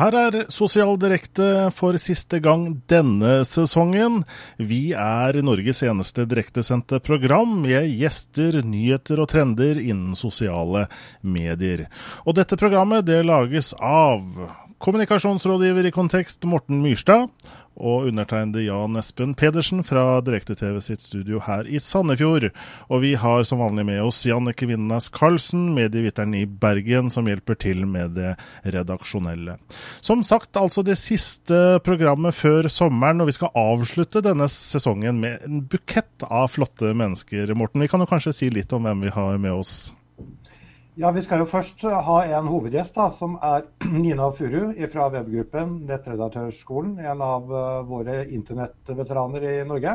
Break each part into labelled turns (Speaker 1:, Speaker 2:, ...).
Speaker 1: Her er Sosial direkte for siste gang denne sesongen. Vi er Norges eneste direktesendte program med gjester, nyheter og trender innen sosiale medier. Og dette programmet det lages av kommunikasjonsrådgiver i Kontekst Morten Myrstad og undertegnede Jan Espen Pedersen fra Direkte-TV sitt studio her i Sandefjord. Og vi har som vanlig med oss Jannike Vindnes Karlsen, medieviteren i Bergen, som hjelper til med det redaksjonelle. Som sagt, altså det siste programmet før sommeren, og vi skal avslutte denne sesongen med en bukett av flotte mennesker. Morten, vi kan jo kanskje si litt om hvem vi har med oss?
Speaker 2: Ja, Vi skal jo først ha en hovedgjest, da, som er Nina Furu fra webgruppen Nettredaktørskolen. En av eh, våre internettveteraner i Norge.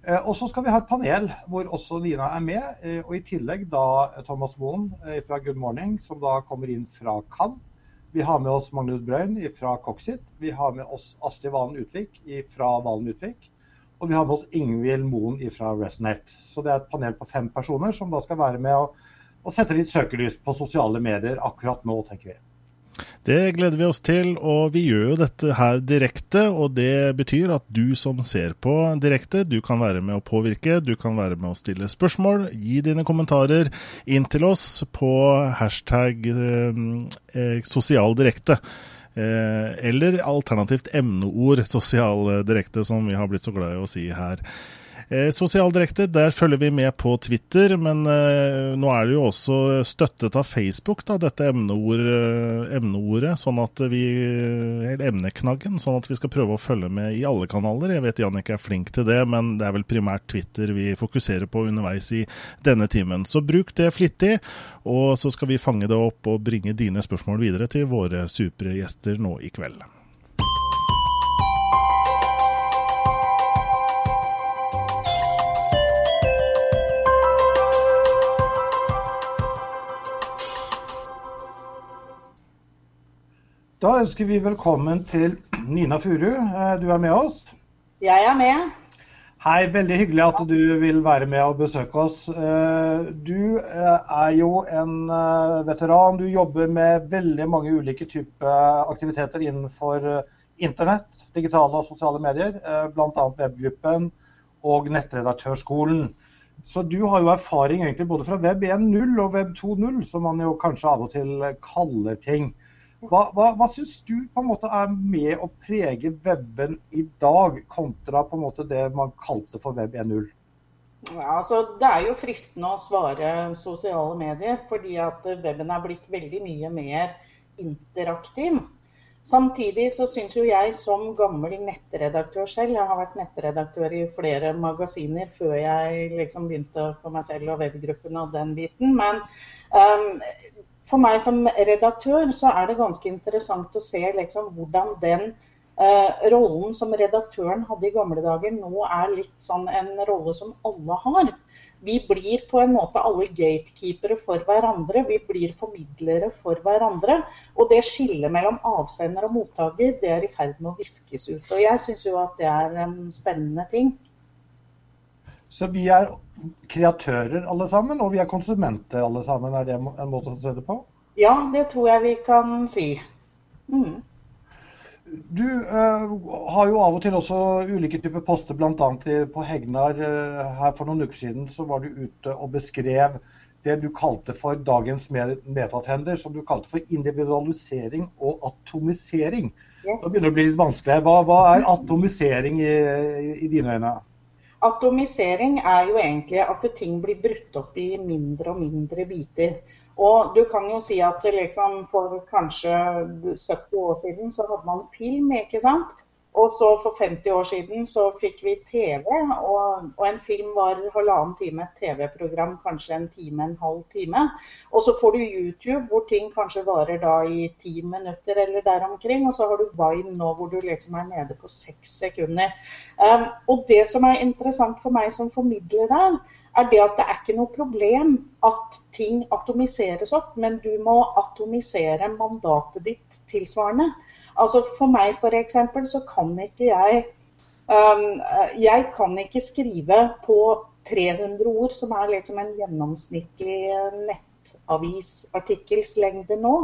Speaker 2: Eh, og så skal vi ha et panel hvor også Nina er med. Eh, og i tillegg da Thomas Moen fra Good Morning, som da kommer inn fra Cannes. Vi har med oss Magnus Brøyn fra Coxit. Vi har med oss Astrid Valen Utvik fra Valen Utvik. Og vi har med oss Ingvild Moen fra Resonate. Så det er et panel på fem personer som da skal være med å og sette litt søkelys på sosiale medier akkurat nå, tenker vi.
Speaker 1: Det gleder vi oss til, og vi gjør jo dette her direkte. Og det betyr at du som ser på direkte, du kan være med å påvirke. Du kan være med å stille spørsmål, gi dine kommentarer inn til oss på hashtag eh, eh sosialdirekte. Eh, eller alternativt emneord sosialdirekte, som vi har blitt så glad i å si her. Eh, Sosialdirekte, der følger vi med på Twitter, men eh, nå er det jo også støttet av Facebook, da, dette emneord, eh, emneordet, sånn at vi, eller emneknaggen, sånn at vi skal prøve å følge med i alle kanaler. Jeg vet Jannik er flink til det, men det er vel primært Twitter vi fokuserer på underveis i denne timen. Så bruk det flittig, og så skal vi fange det opp og bringe dine spørsmål videre til våre supre gjester nå i kveld.
Speaker 2: Da ønsker vi velkommen til Nina Furu. Eh, du er med oss?
Speaker 3: Jeg er med.
Speaker 2: Hei, veldig hyggelig at du vil være med og besøke oss. Eh, du eh, er jo en veteran. Du jobber med veldig mange ulike typer aktiviteter innenfor internett, digitale og sosiale medier. Bl.a. webgruppen og nettredaktørskolen. Så du har jo erfaring egentlig både fra web 1.0 og web 2.0, som man jo kanskje av og til kaller ting. Hva, hva, hva syns du på en måte er med å prege weben i dag, kontra på en måte det man kalte for web 1.0?
Speaker 3: Ja, altså, det er jo fristende å svare sosiale medier, fordi at weben er blitt veldig mye mer interaktiv. Samtidig så syns jo jeg som gammel nettredaktør selv, jeg har vært nettredaktør i flere magasiner før jeg liksom begynte for meg selv og webgruppen og den biten, men um, for meg som redaktør så er det ganske interessant å se liksom, hvordan den eh, rollen som redaktøren hadde i gamle dager, nå er litt sånn en rolle som alle har. Vi blir på en måte alle gatekeepere for hverandre. Vi blir formidlere for hverandre. Og det skillet mellom avsender og mottaker, det er i ferd med å viskes ut. Og jeg syns jo at det er en spennende ting.
Speaker 2: Så vi er kreatører alle sammen, og vi er konsumenter alle sammen. Er det en måte å se det på?
Speaker 3: Ja, det tror jeg vi kan si. Mm.
Speaker 2: Du uh, har jo av og til også ulike typer poster, bl.a. på Hegnar. Uh, her for noen uker siden så var du ute og beskrev det du kalte for dagens metatrender, som du kalte for individualisering og atomisering. Yes. Da begynner det å bli litt vanskelig. Hva, hva er atomisering i, i, i dine øyne?
Speaker 3: Atomisering er jo egentlig at ting blir brutt opp i mindre og mindre biter. Og du kan jo si at liksom for kanskje 70 år siden så hadde man film, ikke sant. Og så for 50 år siden så fikk vi TV, og, og en film var halvannen time. Et TV-program kanskje en time, en halv time. Og så får du YouTube, hvor ting kanskje varer da i ti minutter eller der omkring. Og så har du Vine nå, hvor du liksom er nede på seks sekunder. Um, og det som er interessant for meg som formidler der, er det at det er ikke noe problem at ting atomiseres opp, men du må atomisere mandatet ditt tilsvarende. Altså For meg f.eks. så kan ikke jeg um, Jeg kan ikke skrive på 300 ord, som er liksom en gjennomsnittlig nettavisartikkels nettavisartikkelslengde nå.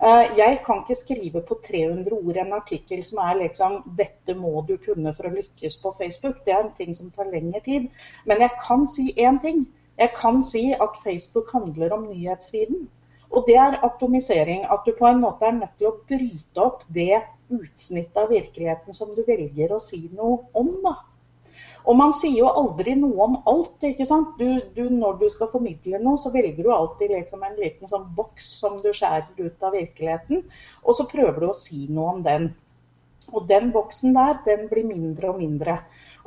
Speaker 3: Uh, jeg kan ikke skrive på 300 ord en artikkel som er liksom 'dette må du kunne for å lykkes på Facebook'. Det er en ting som tar lengre tid. Men jeg kan si én ting. Jeg kan si at Facebook handler om nyhetsviden. Og det er atomisering. At du på en måte er nødt til å bryte opp det utsnittet av virkeligheten som du velger å si noe om. da. Og man sier jo aldri noe om alt. ikke sant? Du, du, når du skal formidle noe, så velger du alltid liksom en liten sånn boks som du skjærer ut av virkeligheten, og så prøver du å si noe om den. Og den boksen der, den blir mindre og mindre.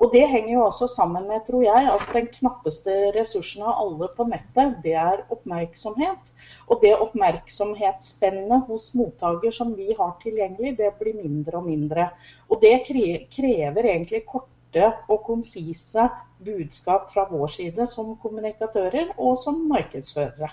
Speaker 3: Og det henger jo også sammen med, tror jeg, at den knappeste ressursen av alle på nettet, det er oppmerksomhet. Og det oppmerksomhetsspennet hos mottaker som vi har tilgjengelig, det blir mindre og mindre. Og det krever egentlig korte og konsise budskap fra vår side som kommunikatører og som markedsførere.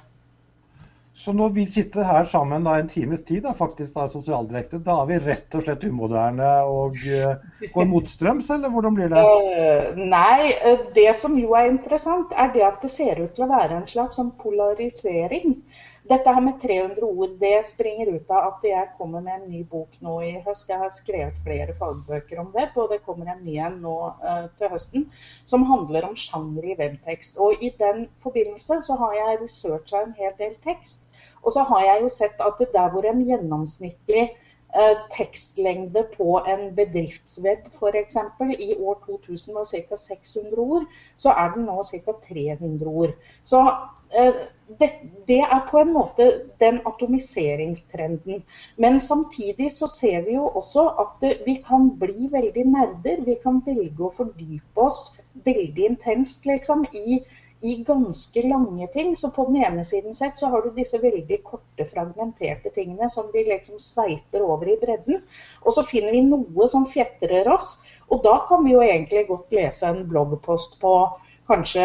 Speaker 2: Så når vi sitter her sammen da, en times tid, da, faktisk da, sosialdirekte, da er vi rett og slett umoderne og uh, går motstrøms, eller hvordan blir det? Uh,
Speaker 3: nei, uh, det som jo er interessant, er det at det ser ut til å være en slags sånn polarisering. Dette her med 300 ord det springer ut av at jeg kommer med en ny bok nå i høst. Jeg har skrevet flere fagbøker om det, og det kommer en ny en nå uh, til høsten som handler om sjanger i webtekst. Og I den forbindelse så har jeg researcha en hel del tekst. Og så har jeg jo sett at det der hvor en gjennomsnittlig uh, tekstlengde på en bedriftsweb f.eks. i år 2000 var ca. 600 ord, så er den nå ca. 300 ord. Så uh, det, det, er på en måte den atomiseringstrenden. Men samtidig så ser vi jo også at vi kan bli veldig nerder. Vi kan velge å fordype oss veldig intenst liksom, i, i, ganske lange ting. Så på den ene siden sett så har du disse veldig korte, fragmenterte tingene som vi liksom sveiper over i bredden. Og så finner vi noe som fjetrer oss. Og da kan vi jo egentlig godt lese en bloggpost på kanskje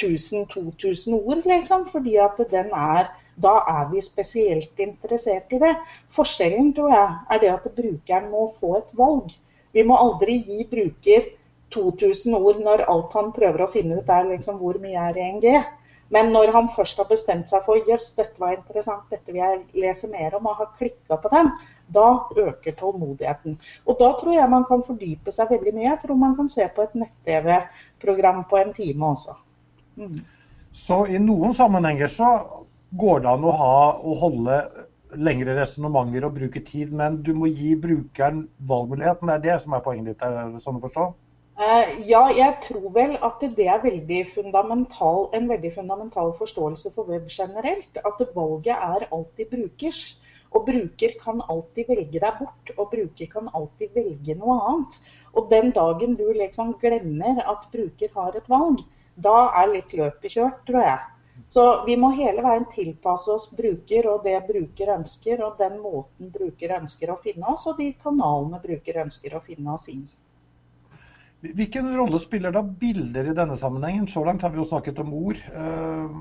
Speaker 3: 1000-2000 ord, liksom. Fordi at den er Da er vi spesielt interessert i det. Forskjellen, tror jeg, er det at brukeren må få et valg. Vi må aldri gi bruker 2000 ord når alt han prøver å finne ut er liksom hvor mye er i en G. Men når han først har bestemt seg for jøss, dette var interessant, dette vil jeg lese mer om, og har klikka på den, da øker tålmodigheten. Og da tror jeg man kan fordype seg veldig mye. Jeg tror man kan se på et nett-TV-program på en time også.
Speaker 2: Mm. Så i noen sammenhenger så går det an å, ha, å holde lengre resonnementer og bruke tid, men du må gi brukeren valgmuligheten. Det er det som er poenget ditt, er det sånn å forstå?
Speaker 3: Eh, ja, jeg tror vel at det er veldig en veldig fundamental forståelse for web generelt. At valget er alltid brukers. Og bruker kan alltid velge deg bort, og bruker kan alltid velge noe annet. Og den dagen du liksom glemmer at bruker har et valg, da er litt løpet kjørt, tror jeg. Så vi må hele veien tilpasse oss bruker og det bruker ønsker, og den måten bruker ønsker å finne oss, og de kanalene bruker ønsker å finne oss i.
Speaker 2: Hvilken rolle spiller da bilder i denne sammenhengen? Så langt har vi jo snakket om ord.
Speaker 3: Eh,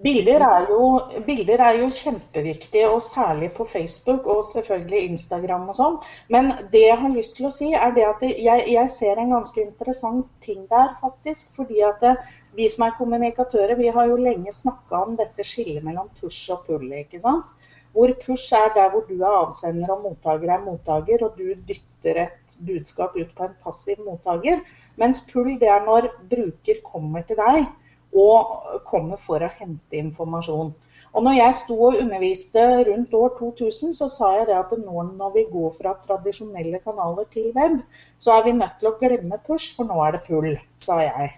Speaker 3: bilder er, jo, bilder er jo kjempeviktige, og særlig på Facebook og selvfølgelig Instagram og sånn. Men det jeg har lyst til å si, er det at jeg, jeg ser en ganske interessant ting der, faktisk. Fordi at det, vi som er kommunikatører, vi har jo lenge snakka om dette skillet mellom push og pull. ikke sant? Hvor push er der hvor du er avsender og mottaker er mottaker, og du dytter et budskap ut på en passiv mottaker. Mens pull det er når bruker kommer til deg og kommer for å hente informasjon. Og når jeg sto og underviste rundt år 2000, så sa jeg det at nå når vi går fra tradisjonelle kanaler til web, så er vi nødt til å glemme push, for nå er det pull, sa jeg.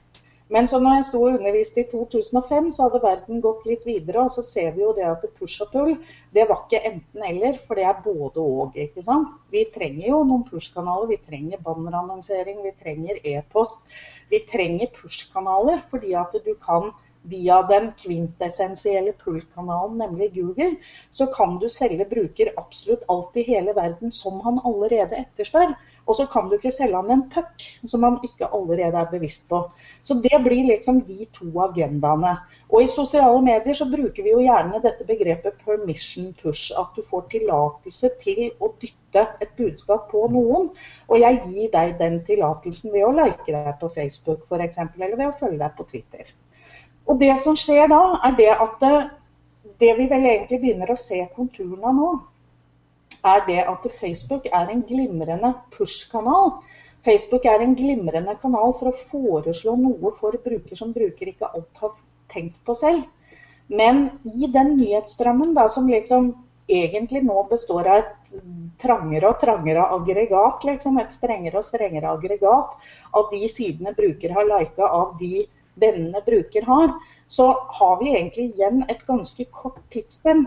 Speaker 3: Men så når jeg sto og underviste i 2005, så hadde verden gått litt videre. Og så ser vi jo det at push og pull, det var ikke enten-eller, for det er både og. ikke sant? Vi trenger jo noen push-kanaler. Vi trenger bannerannonsering, vi trenger e-post. Vi trenger push-kanaler fordi at du kan via den kvintessensielle pull-kanalen, nemlig Google, så kan du selge bruker absolutt alt i hele verden som han allerede etterspør. Og så kan du ikke selge han en puck som han ikke allerede er bevisst på. Så det blir liksom de to agendaene. Og i sosiale medier så bruker vi jo gjerne dette begrepet permission push. At du får tillatelse til å dytte et budskap på noen. Og jeg gir deg den tillatelsen ved å like deg på Facebook f.eks. Eller ved å følge deg på Twitter. Og det som skjer da, er det at det vi vel egentlig begynner å se konturen av nå, er det at Facebook er en glimrende push-kanal. Facebook er en glimrende kanal for å foreslå noe for bruker som bruker ikke alt har tenkt på selv. Men i den nyhetsstrømmen da, som liksom egentlig nå består av et trangere og trangere aggregat, liksom, et strengere og strengere aggregat av de sidene bruker har lika, av de vennene bruker har, så har vi egentlig igjen et ganske kort tidsspenn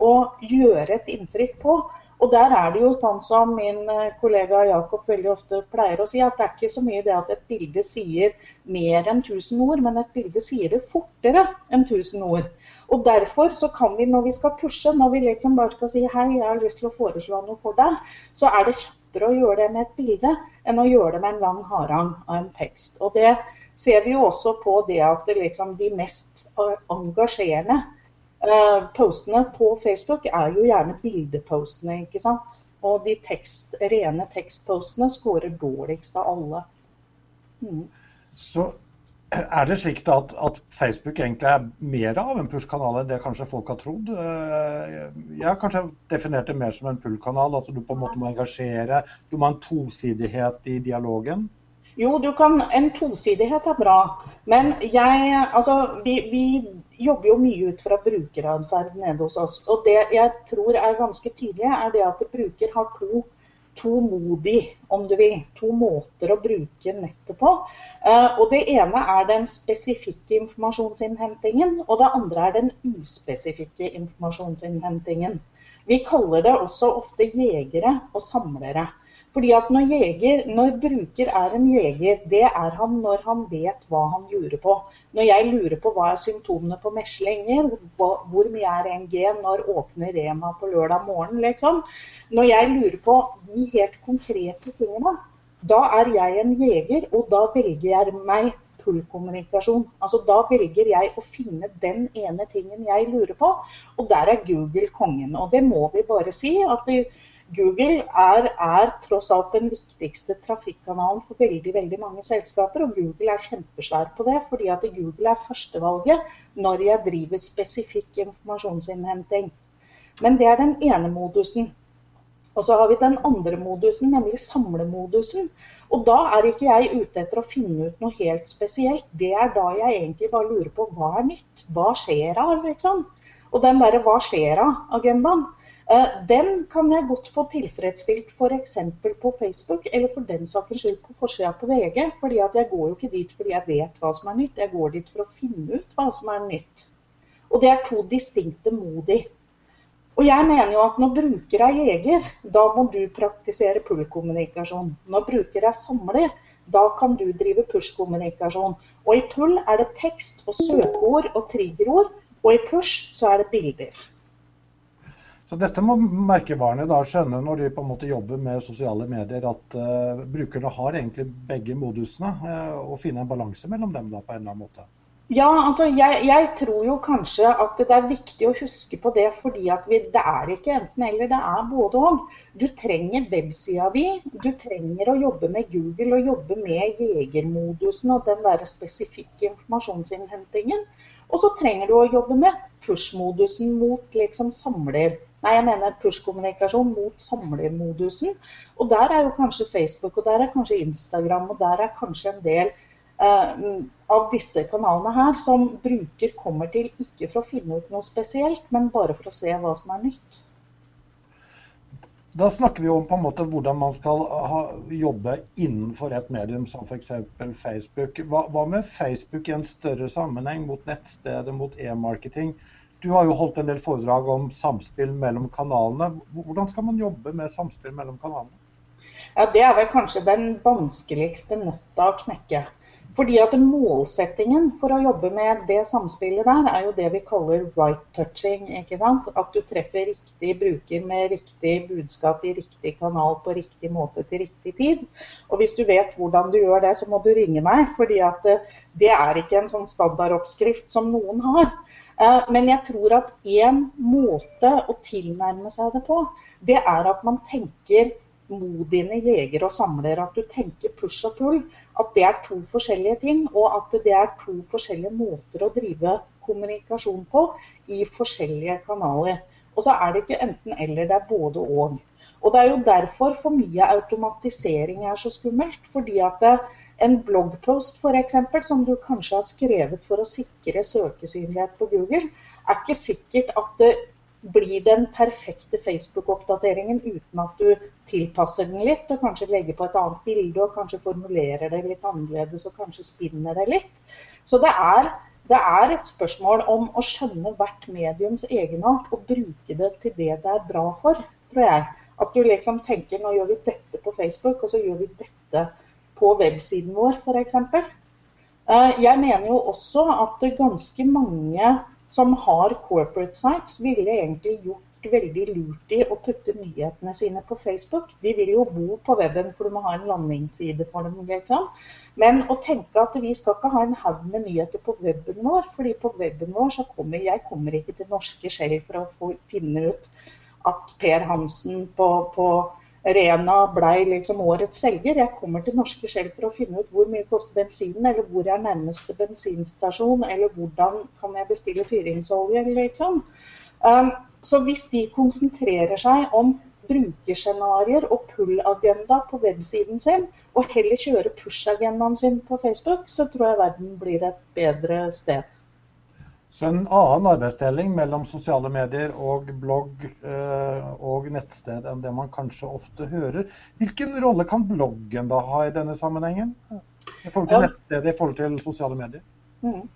Speaker 3: å gjøre et inntrykk på. Og der er det jo sånn som min eh, kollega Jakob veldig ofte pleier å si, at det er ikke så mye det at et bilde sier mer enn 1000 ord, men et bilde sier det fortere enn 1000 ord. Og derfor så kan vi når vi skal pushe, når vi liksom bare skal si hei, jeg har lyst til å foreslå noe for deg, så er det kjappere å gjøre det med et bilde enn å gjøre det med en lang harang av en tekst. Og det ser vi jo også på det at det liksom de mest engasjerende Uh, postene på Facebook er jo gjerne bildepostene, ikke sant. Og de tekst, rene tekstpostene scorer dårligst av alle.
Speaker 2: Mm. Så er det slik at, at, Facebook egentlig er mer av en push-kanal enn det kanskje folk har trodd? Eh, jeg har kanskje definert det mer som en pull-kanal, at du på en måte må engasjere. Du må ha en tosidighet i dialogen.
Speaker 3: Jo, du kan, en tosidighet er bra. Men jeg Altså, vi, vi jobber jo mye ut fra brukeratferd nede hos oss. Og det jeg tror er ganske tydelig, er det at bruker har to, to modi, om du vil. To måter å bruke nettet på. Uh, og det ene er den spesifikke informasjonsinnhentingen, og det andre er den uspesifikke informasjonsinnhentingen. Vi kaller det også ofte jegere og samlere. Fordi at når, jeger, når bruker er en jeger, det er han når han vet hva han lurer på. Når jeg lurer på hva er symptomene på meslinger, hvor mye er NG, når åpner Rema på lørdag morgen, liksom. Når jeg lurer på de helt konkrete tingene, da er jeg en jeger, og da velger jeg meg pull-kommunikasjon. Altså Da velger jeg å finne den ene tingen jeg lurer på, og der er Google kongen. Og det må vi bare si. at det, Google er, er, tross alt den viktigste trafikkanalen for veldig veldig mange selskaper. Og Google er kjempesvær på det, fordi at Google er førstevalget når jeg driver spesifikk informasjonsinnhenting. Men det er den ene modusen. Og så har vi den andre modusen, nemlig samlemodusen. Og da er ikke jeg ute etter å finne ut noe helt spesielt. Det er da jeg egentlig bare lurer på hva er nytt? Hva skjer av? liksom? Og den derre hva skjer av-agendaen. Den kan jeg godt få tilfredsstilt f.eks. på Facebook, eller for den saks skyld på forsida på VG. fordi at jeg går jo ikke dit fordi jeg vet hva som er nytt, jeg går dit for å finne ut hva som er nytt. Og det er to distinkte modi. Og jeg mener jo at når bruker er jeger, da må du praktisere pull-kommunikasjon. Når bruker er samler, da kan du drive push-kommunikasjon. Og i pull er det tekst og søkeord og triggerord, og i push så er det bilder.
Speaker 2: Så dette må merkevarene da skjønne når de på en måte jobber med sosiale medier, at uh, brukerne har egentlig begge modusene, uh, og finne en balanse mellom dem da på en eller annen måte.
Speaker 3: Ja, altså jeg, jeg, tror jo kanskje at det er viktig å huske på det, fordi at vi, det er ikke enten eller, det er både og. Du trenger websida di, du trenger å jobbe med Google og jobbe med jegermodusen og den der spesifikke informasjonsinnhentingen. Og så trenger du å jobbe med push-modusen mot liksom samler Nei, jeg mener push-kommunikasjon mot samlermodusen. Og der er jo kanskje Facebook, og der er kanskje Instagram, og der er kanskje en del eh, av disse kanalene her som bruker kommer til ikke for å finne ut noe spesielt, men bare for å se hva som er nytt.
Speaker 2: Da snakker vi om på en måte hvordan man skal ha, jobbe innenfor et medium som f.eks. Facebook. Hva, hva med Facebook i en større sammenheng mot nettstedet, mot e-marketing? Du har jo holdt en del foredrag om samspill mellom kanalene. Hvordan skal man jobbe med samspill mellom kanalene?
Speaker 3: Ja, Det er vel kanskje den vanskeligste nøtta å knekke. Fordi at Målsettingen for å jobbe med det samspillet der, er jo det vi kaller right touching. ikke sant? At du treffer riktig bruker med riktig budskap i riktig kanal på riktig måte til riktig tid. Og hvis du vet hvordan du gjør det, så må du ringe meg. fordi at eh, det er ikke en sånn standardoppskrift som noen har. Men jeg tror at én måte å tilnærme seg det på, det er at man tenker modiene jeger og samler. At du tenker push og pull. At det er to forskjellige ting. Og at det er to forskjellige måter å drive kommunikasjon på i forskjellige kanaler. Og så er det ikke enten-eller, det er både og. Og Det er jo derfor for mye automatisering er så skummelt. fordi at en bloggpost eksempel, som du kanskje har skrevet for å sikre søkesynlighet på Google, er ikke sikkert at det blir den perfekte Facebook-oppdateringen uten at du tilpasser den litt, og kanskje legger på et annet bilde og kanskje formulerer det litt annerledes og kanskje spinner det litt. Så det er, det er et spørsmål om å skjønne hvert mediums egenart og bruke det til det det er bra for, tror jeg. At du liksom tenker nå gjør vi dette på Facebook, og så gjør vi dette på websiden vår f.eks. Eh, jeg mener jo også at ganske mange som har corporate sites, ville egentlig gjort veldig lurt i å putte nyhetene sine på Facebook. De vil jo bo på weben, for du må ha en landingsside for dem. liksom. Men å tenke at vi skal ikke ha en haug med nyheter på weben vår, fordi på weben vår så kommer jeg kommer ikke til norske skjell for å finne ut at Per Hansen på, på Rena blei liksom årets selger. Jeg kommer til norske Shell for å finne ut hvor mye koster bensinen, eller hvor er nærmeste bensinstasjon, eller hvordan kan jeg bestille fyringsolje, liksom. Um, så hvis de konsentrerer seg om brukerscenarioer og pull-agenda på websiden sin, og heller kjører push-agendaen sin på Facebook, så tror jeg verden blir et bedre sted.
Speaker 2: Så en annen arbeidsdeling mellom sosiale medier og blogg eh, og nettsted enn det man kanskje ofte hører. Hvilken rolle kan bloggen da ha i denne sammenhengen? I forhold til nettstedet, i forhold til sosiale medier? Mm.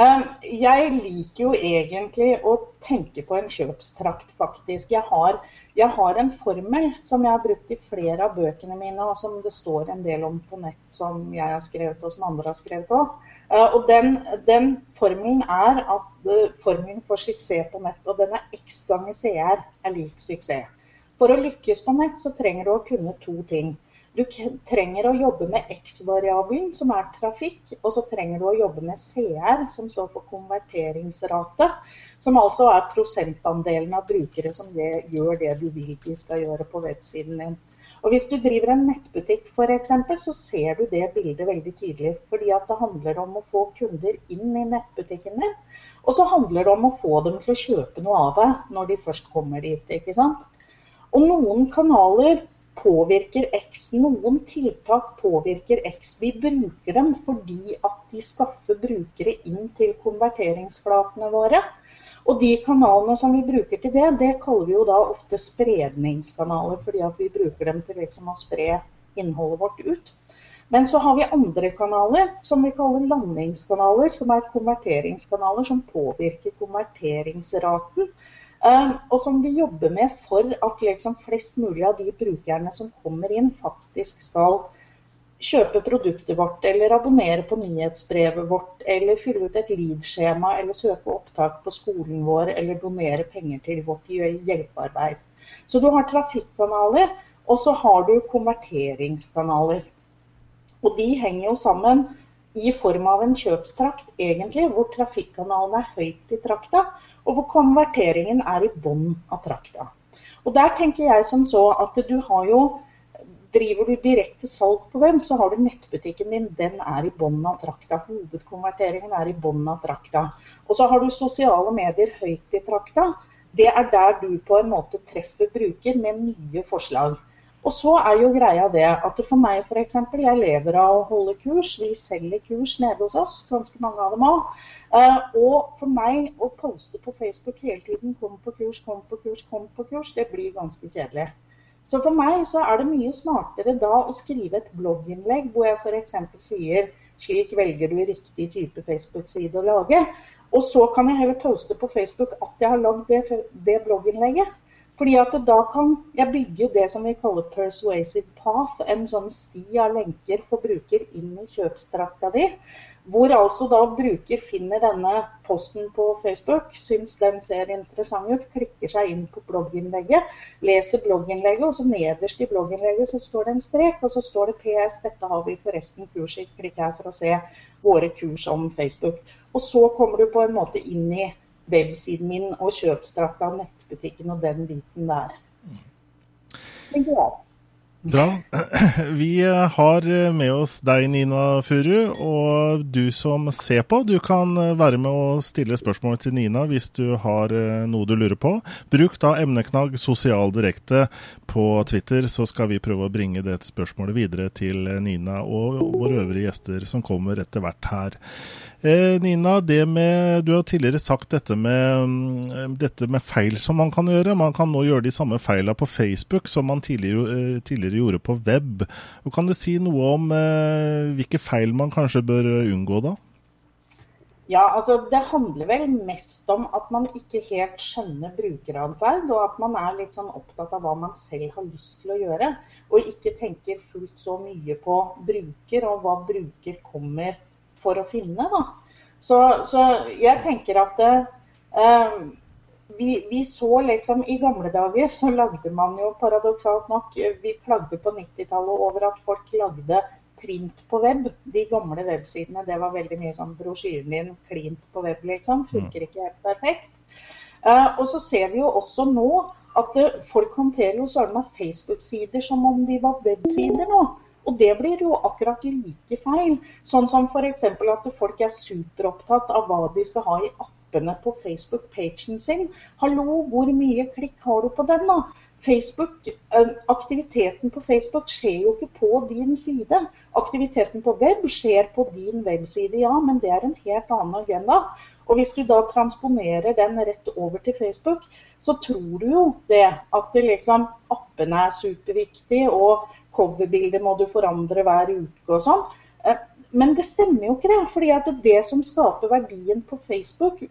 Speaker 3: Um, jeg liker jo egentlig å tenke på en kjøpstrakt, faktisk. Jeg har, jeg har, en formel som jeg har brukt i flere av bøkene mine, og som det står en del om på nett som jeg har skrevet og som andre har skrevet på. Uh, og den, den, formelen er at uh, formelen for suksess på nett, og den er x ganger CR er lik suksess. For å lykkes på nett så trenger du å kunne to ting. Du trenger å jobbe med X-variabelen, som er trafikk, og så trenger du å jobbe med CR, som står for konverteringsrate, som altså er prosentandelen av brukere som gjør det du vil de skal gjøre på websiden din. Og Hvis du driver en nettbutikk f.eks., så ser du det bildet veldig tydelig. Fordi at det handler om å få kunder inn i nettbutikken din. Og så handler det om å få dem til å kjøpe noe av deg når de først kommer dit. ikke sant? Og noen kanaler påvirker X. Noen tiltak påvirker X. Vi bruker dem fordi at de skaffer brukere inn til konverteringsflatene våre. Og de kanalene som vi bruker til det, det kaller vi jo da ofte spredningskanaler. Fordi at vi bruker dem til liksom å spre innholdet vårt ut. Men så har vi andre kanaler som vi kaller landingskanaler, som er konverteringskanaler som påvirker konverteringsraten. Ehm, og som vi jobber med for at liksom flest mulig av de brukerne som kommer inn, faktisk skal kjøpe produktet vårt, eller abonnere på nyhetsbrevet vårt, eller fylle ut et lead-skjema, eller søke opptak på skolen vår, eller donere penger til vårt hjelpearbeid. Så du har trafikkanaler, og så har du konverteringskanaler. Og de henger jo sammen i form av en kjøpstrakt, egentlig, hvor trafikkanalen er høyt i trakta, og hvor konverteringen er i bånn av trakta. Og der tenker jeg som så at du har jo Driver du direkte salg på web, så har du nettbutikken din. Den er i bånn av trakta. Hovedkonverteringen er i bånn av trakta. Og så har du sosiale medier høyt i trakta. Det er der du på en måte treffer bruker med nye forslag. Og så er jo greia det at for meg f.eks. Jeg lever av å holde kurs. Vi selger kurs nede hos oss, ganske mange av dem òg. Eh, og for meg å poste på Facebook hele tiden 'kom på kurs, kom på kurs, kom på kurs', det blir ganske kjedelig. Så for meg så er det mye smartere da å skrive et blogginnlegg hvor jeg f.eks. sier slik velger du riktig type Facebook-side å lage. Og så kan jeg heller poste på Facebook at jeg har lagd det, det blogginnlegget. Fordi at da kan jeg bygge det som vi kaller persuasive path, en sånn sti av lenker for bruker inn i kjøpstrakta di. Hvor altså da bruker finner denne posten på Facebook, syns den ser interessant ut, klikker seg inn på blogginnlegget, leser blogginnlegget, og så nederst i blogginnlegget så står det en strek, og så står det PS, dette har vi forresten kurs i, klikk her for å se våre kurs om Facebook. Og så kommer du på en måte inn i websiden min og kjøpstrakta, nettbutikken og den biten der.
Speaker 1: Men Bra. Vi har med oss deg, Nina Furu. Og du som ser på, du kan være med å stille spørsmål til Nina hvis du har eh, noe du lurer på. Bruk da emneknagg 'sosial direkte' på Twitter, så skal vi prøve å bringe det spørsmålet videre til Nina og våre øvrige gjester som kommer etter hvert her. Eh, Nina, med, du har tidligere sagt dette med, mm, dette med, feil som man kan gjøre. Man kan nå gjøre de samme feilene på Facebook som man tidligere, eh, tidligere gjorde på web. Og kan du si noe om eh, hvilke feil man kanskje bør unngå da?
Speaker 3: Ja, altså Det handler vel mest om at man ikke helt skjønner brukeratferd, og at man er litt sånn opptatt av hva man selv har lyst til å gjøre. Og ikke tenker fullt så mye på bruker, og hva bruker kommer for å finne. Da. Så, så jeg tenker at eh, vi, vi, så liksom I gamle dager så lagde man jo paradoksalt nok Vi klagde på 90-tallet over at folk lagde print på web. De gamle websidene, det var veldig mye sånn brosjyren din klint på web, liksom. Funker ikke helt perfekt. Uh, og så ser vi jo også nå at uh, folk håndterer jo søren meg Facebook-sider som om de var websider nå. Og det blir jo akkurat like feil. Sånn som f.eks. at folk er superopptatt av hva de skal ha i appene på Facebook-pagen sin. Hallo, hvor mye klikk har du på den, da? Facebook, eh, aktiviteten på Facebook skjer jo ikke på din side. Aktiviteten på web skjer på din webside, ja, men det er en helt annen agenda. Og hvis du da transponerer den rett over til Facebook, så tror du jo det at liksom, appene er superviktig, og coverbildet må du forandre hver uke og sånn. Eh, men det stemmer jo ikke det. fordi at det som skaper verdien på Facebook,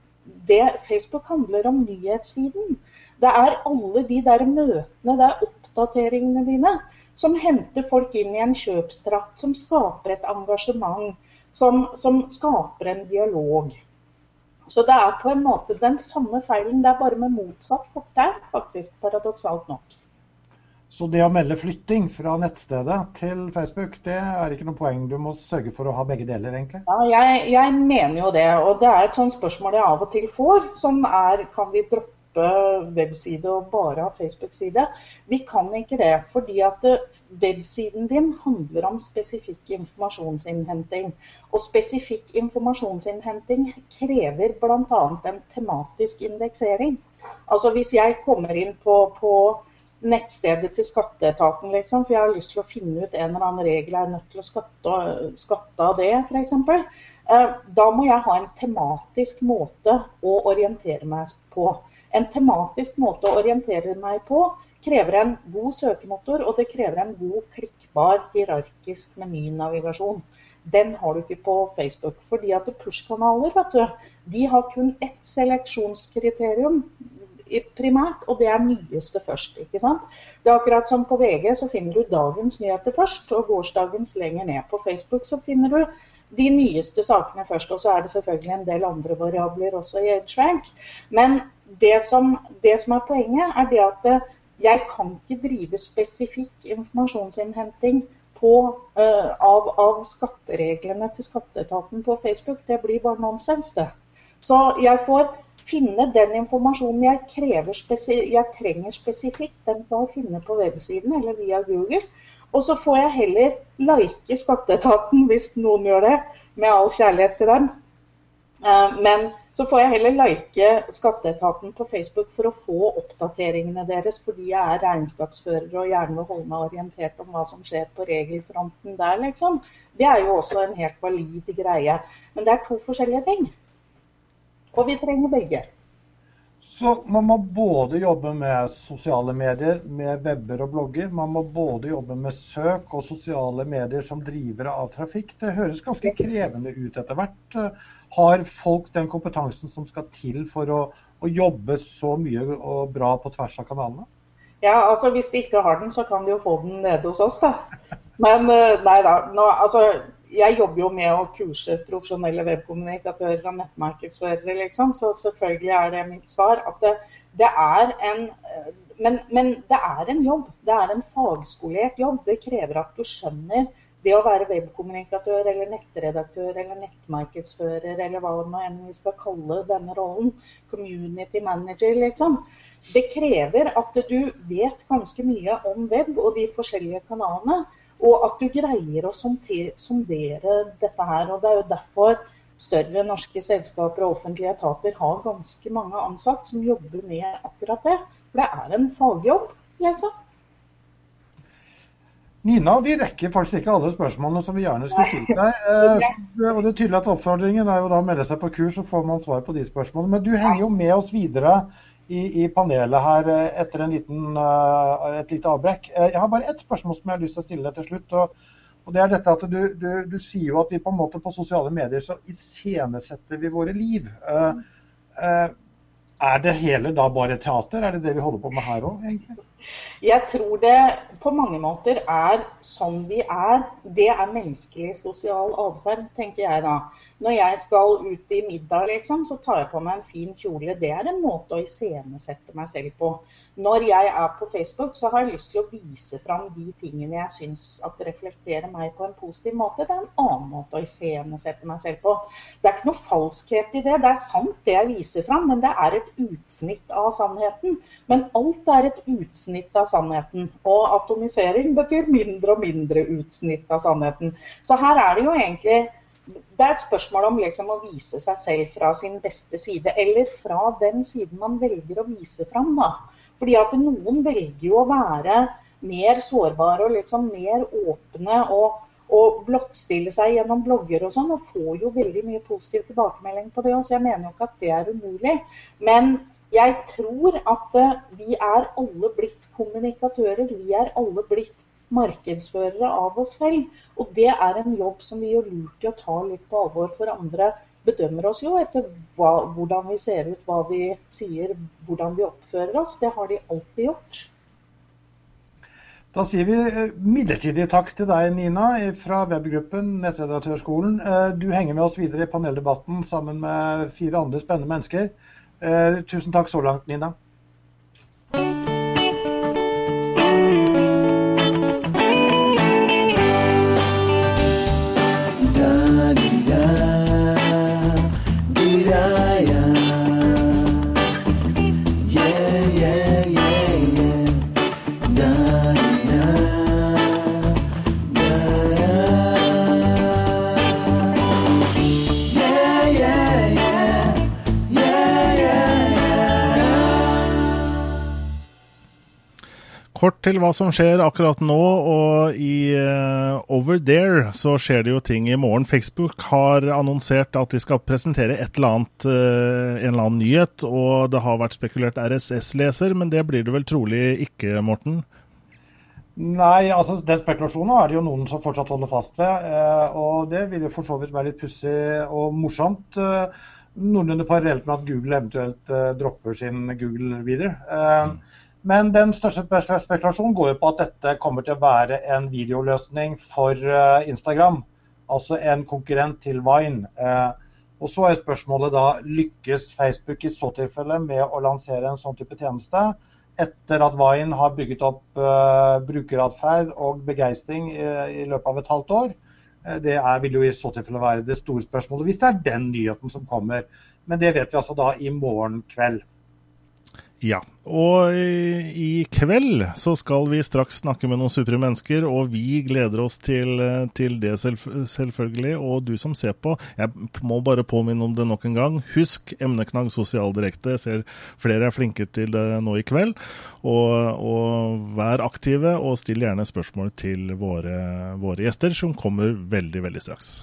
Speaker 3: det Facebook handler om nyhetsfeeden. Det er alle de der møtene, det er oppdateringene dine, som henter folk inn i en kjøpstrakt, som skaper et engasjement, som, som skaper en dialog. Så det er på en måte den samme feilen, det er bare med motsatt fortegn, faktisk, paradoksalt nok.
Speaker 2: Så det å melde flytting fra nettstedet til Facebook, det er ikke noe poeng. Du må sørge for å ha begge deler, egentlig.
Speaker 3: Ja, jeg, jeg mener jo det. Og det er et sånt spørsmål jeg av og til får, som er kan vi droppe webside og bare ha Facebook-side? Vi kan ikke det. Fordi at eh, websiden din handler om spesifikk informasjonsinnhenting. Og spesifikk informasjonsinnhenting krever bl.a. en tematisk indeksering. Altså hvis jeg kommer inn på, på nettstedet til skatteetaten, liksom, for jeg har lyst til å finne ut en eller annen regel jeg er nødt til å skatte, skatte av det, f.eks. Eh, da må jeg ha en tematisk måte å orientere meg på. En tematisk måte å orientere meg på krever en god søkemotor, og det krever en god klikkbar hierarkisk menynavigasjon. Den har du ikke på Facebook. fordi at push-kanaler vet du, de har kun ett seleksjonskriterium primært, og det er nyeste først. ikke sant? Det er akkurat som på VG, så finner du dagens nyheter først, og gårsdagens lenger ned. På Facebook så finner du de nyeste sakene først, og så er det selvfølgelig en del andre variabler også i EdgeRank. Men det som, det som, er poenget, er det at eh, jeg kan ikke drive spesifikk informasjonsinnhenting på, uh, av, av, skattereglene til skatteetaten på Facebook. Det blir bare nonsens, det. Så jeg får finne den informasjonen jeg, jeg trenger spesifikt, den kan jeg finne på websiden eller via Google. Og så får jeg heller like skatteetaten, hvis noen gjør det, med all kjærlighet til dem. Eh, men så får jeg heller like skatteetaten på Facebook for å få oppdateringene deres, fordi jeg er regnskapsfører og gjerne vil holde meg orientert om hva som skjer på regelfronten der, liksom. Det er jo også en helt valid greie. Men det er to forskjellige ting. Og vi trenger begge.
Speaker 2: Så man må både jobbe med sosiale medier, med webber og blogger. Man må både jobbe med søk og sosiale medier som drivere av trafikk. Det høres ganske krevende ut etter hvert. Har folk den kompetansen som skal til for å, å jobbe så mye og bra på tvers av kanalene?
Speaker 3: Ja, altså Hvis de ikke har den, så kan de jo få den nede hos oss, da. Men eh, nei da. Nå, altså, jeg jobber jo med å kurse profesjonelle webkommunikatører og nettmarkedsførere, liksom. Så selvfølgelig er det mitt svar. At det, det er en men, men, det er en jobb. Det er en fagskolert jobb. Det krever at du skjønner det å være webkommunikatør eller nettredaktør eller nettmarkedsfører eller hva nå enn vi skal kalle denne rollen, community manager, liksom, det krever at du vet ganske mye om web og de forskjellige kanalene. Og at du greier å sondere dette her. og Det er jo derfor større norske selskaper og offentlige etater har ganske mange ansatte som jobber med akkurat det. For det er en fagjobb, liksom.
Speaker 2: Nina, vi rekker faktisk ikke alle spørsmålene som vi gjerne skulle stilt deg. Eh, og det er tydelig at Oppfordringen er jo da å melde seg på kurs, så får man svar på de spørsmålene. Men du henger jo med oss videre i, i panelet her etter etter liten, uh, et lite avbrekk. Uh, jeg har bare ett spørsmål som jeg har lyst til å stille til slutt. og, og det er dette at du, du, du, sier jo at vi på en måte på sosiale medier så iscenesetter vi våre liv. Uh, er det hele da bare teater? Er det det vi holder på med her òg, egentlig?
Speaker 3: Jeg tror det på mange måter er sånn vi er. Det er menneskelig sosial atferd, tenker jeg da. Når jeg skal ut i middag, liksom, så tar jeg på meg en fin kjole. Det er en måte å iscenesette meg selv på. Når jeg er på Facebook, så har jeg lyst til å vise fram de tingene jeg syns at reflekterer meg på en positiv måte. Det er en annen måte å iscenesette meg selv på. Det er ikke noe falskhet i det. Det er sant det jeg viser fram, men det er et utsnitt av sannheten. Men alt er et utsnitt av sannheten. Og atomisering betyr mindre og mindre utsnitt av sannheten. Så her er det jo egentlig det er et spørsmål om liksom å vise seg selv fra sin beste side, eller fra den siden man velger å vise fram. Da. Fordi at noen velger jo å være mer sårbare og liksom mer åpne og, og blottstille seg gjennom blogger og sånn, og får jo veldig mye positiv tilbakemelding på det. Så jeg mener jo ikke at det er umulig. Men jeg tror at eh, vi er alle blitt kommunikatører. Vi er alle blitt markedsførere av oss selv. Og det er en jobb som vi gjør lurt i å ta litt på alvor. For andre bedømmer oss jo etter hva, hvordan vi ser ut, hva vi sier, hvordan vi oppfører oss. Det har de alltid gjort.
Speaker 2: Da sier vi eh, midlertidig takk til deg, Nina, fra webgruppen Nettredaktørskolen. Eh, du henger med oss videre i paneldebatten sammen med fire andre spennende mennesker. Eh, tusen takk så langt, Nina.
Speaker 1: Kort til hva som skjer akkurat nå, og i uh, Over There så skjer det jo ting i morgen. Facebook har annonsert at de skal presentere et eller annet, uh, en eller annen nyhet, og det har vært spekulert RSS-leser, men det blir det vel trolig ikke, Morten?
Speaker 2: Nei, altså den spekulasjonen er det jo noen som fortsatt holder fast ved. Uh, og det vil jo for så vidt være litt pussig og morsomt. Noenlunde parallelt med at Google eventuelt dropper sin Google Reader. Mm. Men den største spekulasjonen går jo på at dette kommer til å være en videoløsning for eh, Instagram. Altså en konkurrent til Vine. Eh, og så er spørsmålet da lykkes Facebook i så tilfelle med å lansere en sånn type tjeneste etter at Vine har bygget opp uh, brukeratferd og begeistring i løpet av et halvt år. Det er, vil jo i så tilfelle være det store spørsmålet, hvis det er den nyheten som kommer. Men det vet vi altså da i morgen kveld.
Speaker 1: Ja, og i kveld så skal vi straks snakke med noen supre mennesker, og vi gleder oss til, til det selv, selvfølgelig. Og du som ser på, jeg må bare påminne om det nok en gang. Husk emneknagg sosial direkte. Jeg ser flere er flinke til det nå i kveld. Og, og vær aktive, og still gjerne spørsmål til våre, våre gjester, som kommer veldig, veldig straks.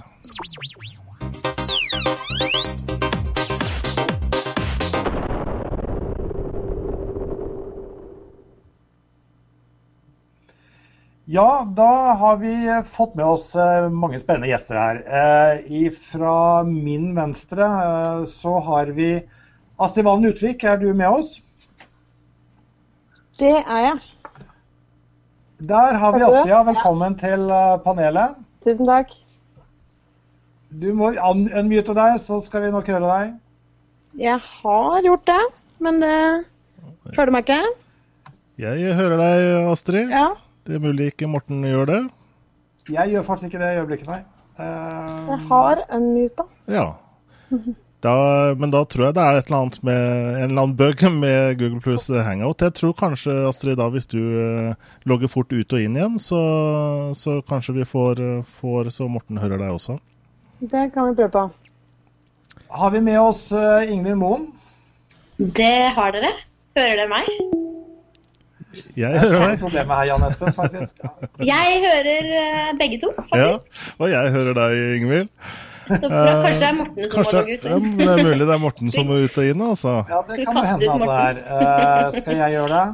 Speaker 2: Ja, da har vi fått med oss eh, mange spennende gjester her. Eh, fra min venstre eh, så har vi Astrid Valen Utvik, er du med oss?
Speaker 4: Det er jeg.
Speaker 2: Der har vi Astrid. Velkommen til panelet.
Speaker 4: Tusen takk.
Speaker 2: Du må unmute deg, så skal vi nok høre deg.
Speaker 4: Jeg har gjort det, men det Hører du meg ikke?
Speaker 1: Jeg hører deg, Astrid.
Speaker 4: Ja.
Speaker 1: Det er mulig ikke Morten gjør det.
Speaker 2: Jeg gjør faktisk ikke det i øyeblikket, nei. Uh...
Speaker 4: Jeg har unmuta.
Speaker 1: Ja. Da, men da tror jeg det er et eller annet med en eller annen bug med Google Plus Hangout. Jeg tror kanskje, Astrid, da hvis du eh, logger fort ut og inn igjen, så, så kanskje vi får, får så Morten hører deg også.
Speaker 4: Det kan vi prøve på.
Speaker 2: har vi med oss eh, Ingvild Moen?
Speaker 5: Det har dere. Hører dere meg?
Speaker 1: Jeg hører deg.
Speaker 2: problemet her, Jan Espen, faktisk.
Speaker 5: Jeg hører eh, begge to,
Speaker 1: Ja,
Speaker 5: faktisk.
Speaker 1: og jeg hører deg, Ingvild.
Speaker 5: Så bra. kanskje det er Morten som må logge ut.
Speaker 1: ja, det er mulig det er Morten som må ut og inn, altså.
Speaker 2: Ja, det kan hende at det er. Eh, skal jeg gjøre det?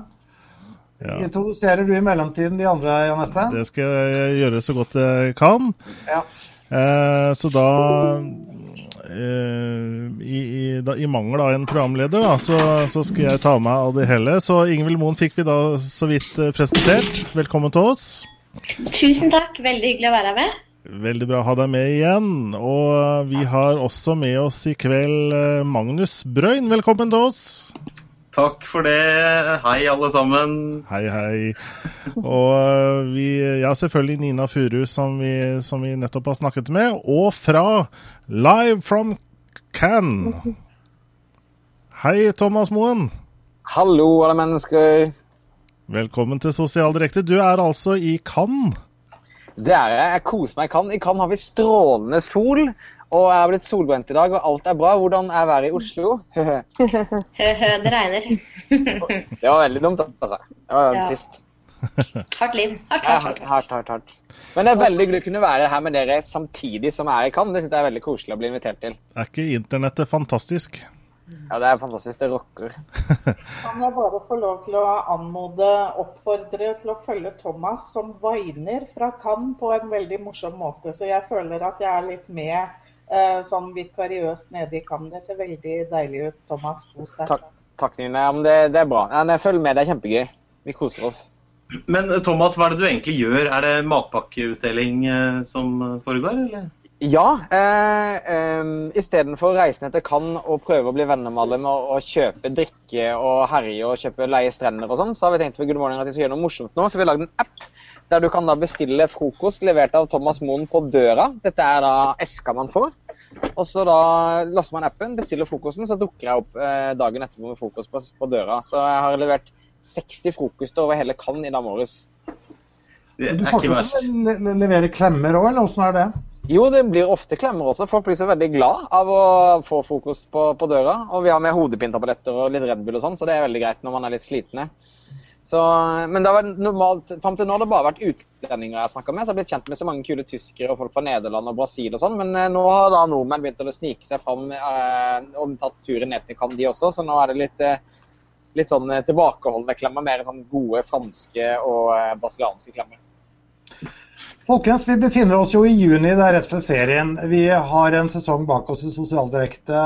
Speaker 1: Ja.
Speaker 2: Introduserer du i mellomtiden de andre, Jan Espen?
Speaker 1: Det skal jeg gjøre så godt jeg kan.
Speaker 2: Ja.
Speaker 1: Eh, så da eh, i, i, da, I mangel av en programleder, da, så, så skal jeg ta meg av det hele. Så Ingvild Moen fikk vi da så vidt eh, presentert. Velkommen til oss.
Speaker 5: Tusen takk. Veldig hyggelig å være her med.
Speaker 1: Veldig bra å ha deg med igjen. Og eh, vi har også med oss i kveld eh, Magnus Brøyn. Velkommen til oss.
Speaker 6: Takk for det. Hei, alle sammen.
Speaker 1: Hei, hei. Og øh, vi, ja, selvfølgelig Nina Furu, som vi, som vi nettopp har snakket med. Og fra Live from Cannes. Hei, Thomas Moen.
Speaker 7: Hallo, alle mennesker.
Speaker 1: Velkommen til Sosial Direkte. Du er altså i Cannes.
Speaker 7: Det er jeg. Jeg koser meg i Cannes. I Cannes har vi strålende sol. Og jeg har blitt solbrent i dag, og alt er bra. Hvordan er været i Oslo? det
Speaker 5: Hø-hø, det
Speaker 7: var veldig dumt, altså. Det var
Speaker 5: Ja.
Speaker 7: trist.
Speaker 5: Hardt liv. Hardt, hardt,
Speaker 7: hardt,
Speaker 5: hardt.
Speaker 7: hardt, hardt, hardt. Men det er veldig hyggelig å kunne være her med dere samtidig som jeg er i Cannes. Det synes jeg er veldig koselig å bli invitert til.
Speaker 1: Er ikke internettet fantastisk?
Speaker 7: Ja, det er fantastisk. Det rocker.
Speaker 3: Kan jeg bare få lov til å anmode, oppfordre til å følge Thomas som viner fra Cannes på en veldig morsom måte. Så jeg føler at jeg er litt med sånn vikariøst nede i Cannes. Det ser veldig deilig ut, Thomas. Kos deg.
Speaker 7: Takk, takk Nina. Ja, men det, det er bra. Ja, men jeg følger med. Det er kjempegøy. Vi koser oss.
Speaker 6: Men eh, Thomas, hva er det du egentlig gjør? Er det matpakkeutdeling eh, som foregår, eller?
Speaker 7: Ja. Eh, eh, Istedenfor å reise ned til Cannes og prøve å bli venner med alle med å, å kjøpe drikke og herje og kjøpe leie strender og sånn, så har vi tenkt på Good Morning at vi skal gjøre noe morsomt nå. Så vi har lagd en app der du kan da bestille frokost levert av Thomas Moen på døra. Dette er da eska man får. Og så da laster man appen, bestiller frokosten, så dukker jeg opp eh, dagen etterpå med frokost på, på døra. Så jeg har levert 60 frokoster over hele Cannes i dag morges.
Speaker 6: Det
Speaker 2: Du
Speaker 6: er
Speaker 2: fortsetter å le- le- levere klemmer òg, eller åssen er det?
Speaker 7: Jo, det blir ofte klemmer også. Folk blir så veldig glad av å få frokost på, på døra. Og vi har med hodepintabletter og litt Red Bull og sånn, så det er veldig greit når man er litt slitne. Så, men det har normalt, fram til nå har det bare vært utlendinger jeg snakka med. Så jeg har blitt kjent med så mange kule tyskere og folk fra Nederland og Brasil og sånn. Men eh, nå har da nordmenn begynt å snike seg fram eh, og tatt turen ned til Candy også. Så nå er det litt, eh, litt sånn tilbakeholdende klemmer. Mer sånn gode franske og brasilianske klemmer.
Speaker 2: Folkens, vi befinner oss jo i juni, det er rett før ferien. Vi har en sesong bak oss i Sosialdirekte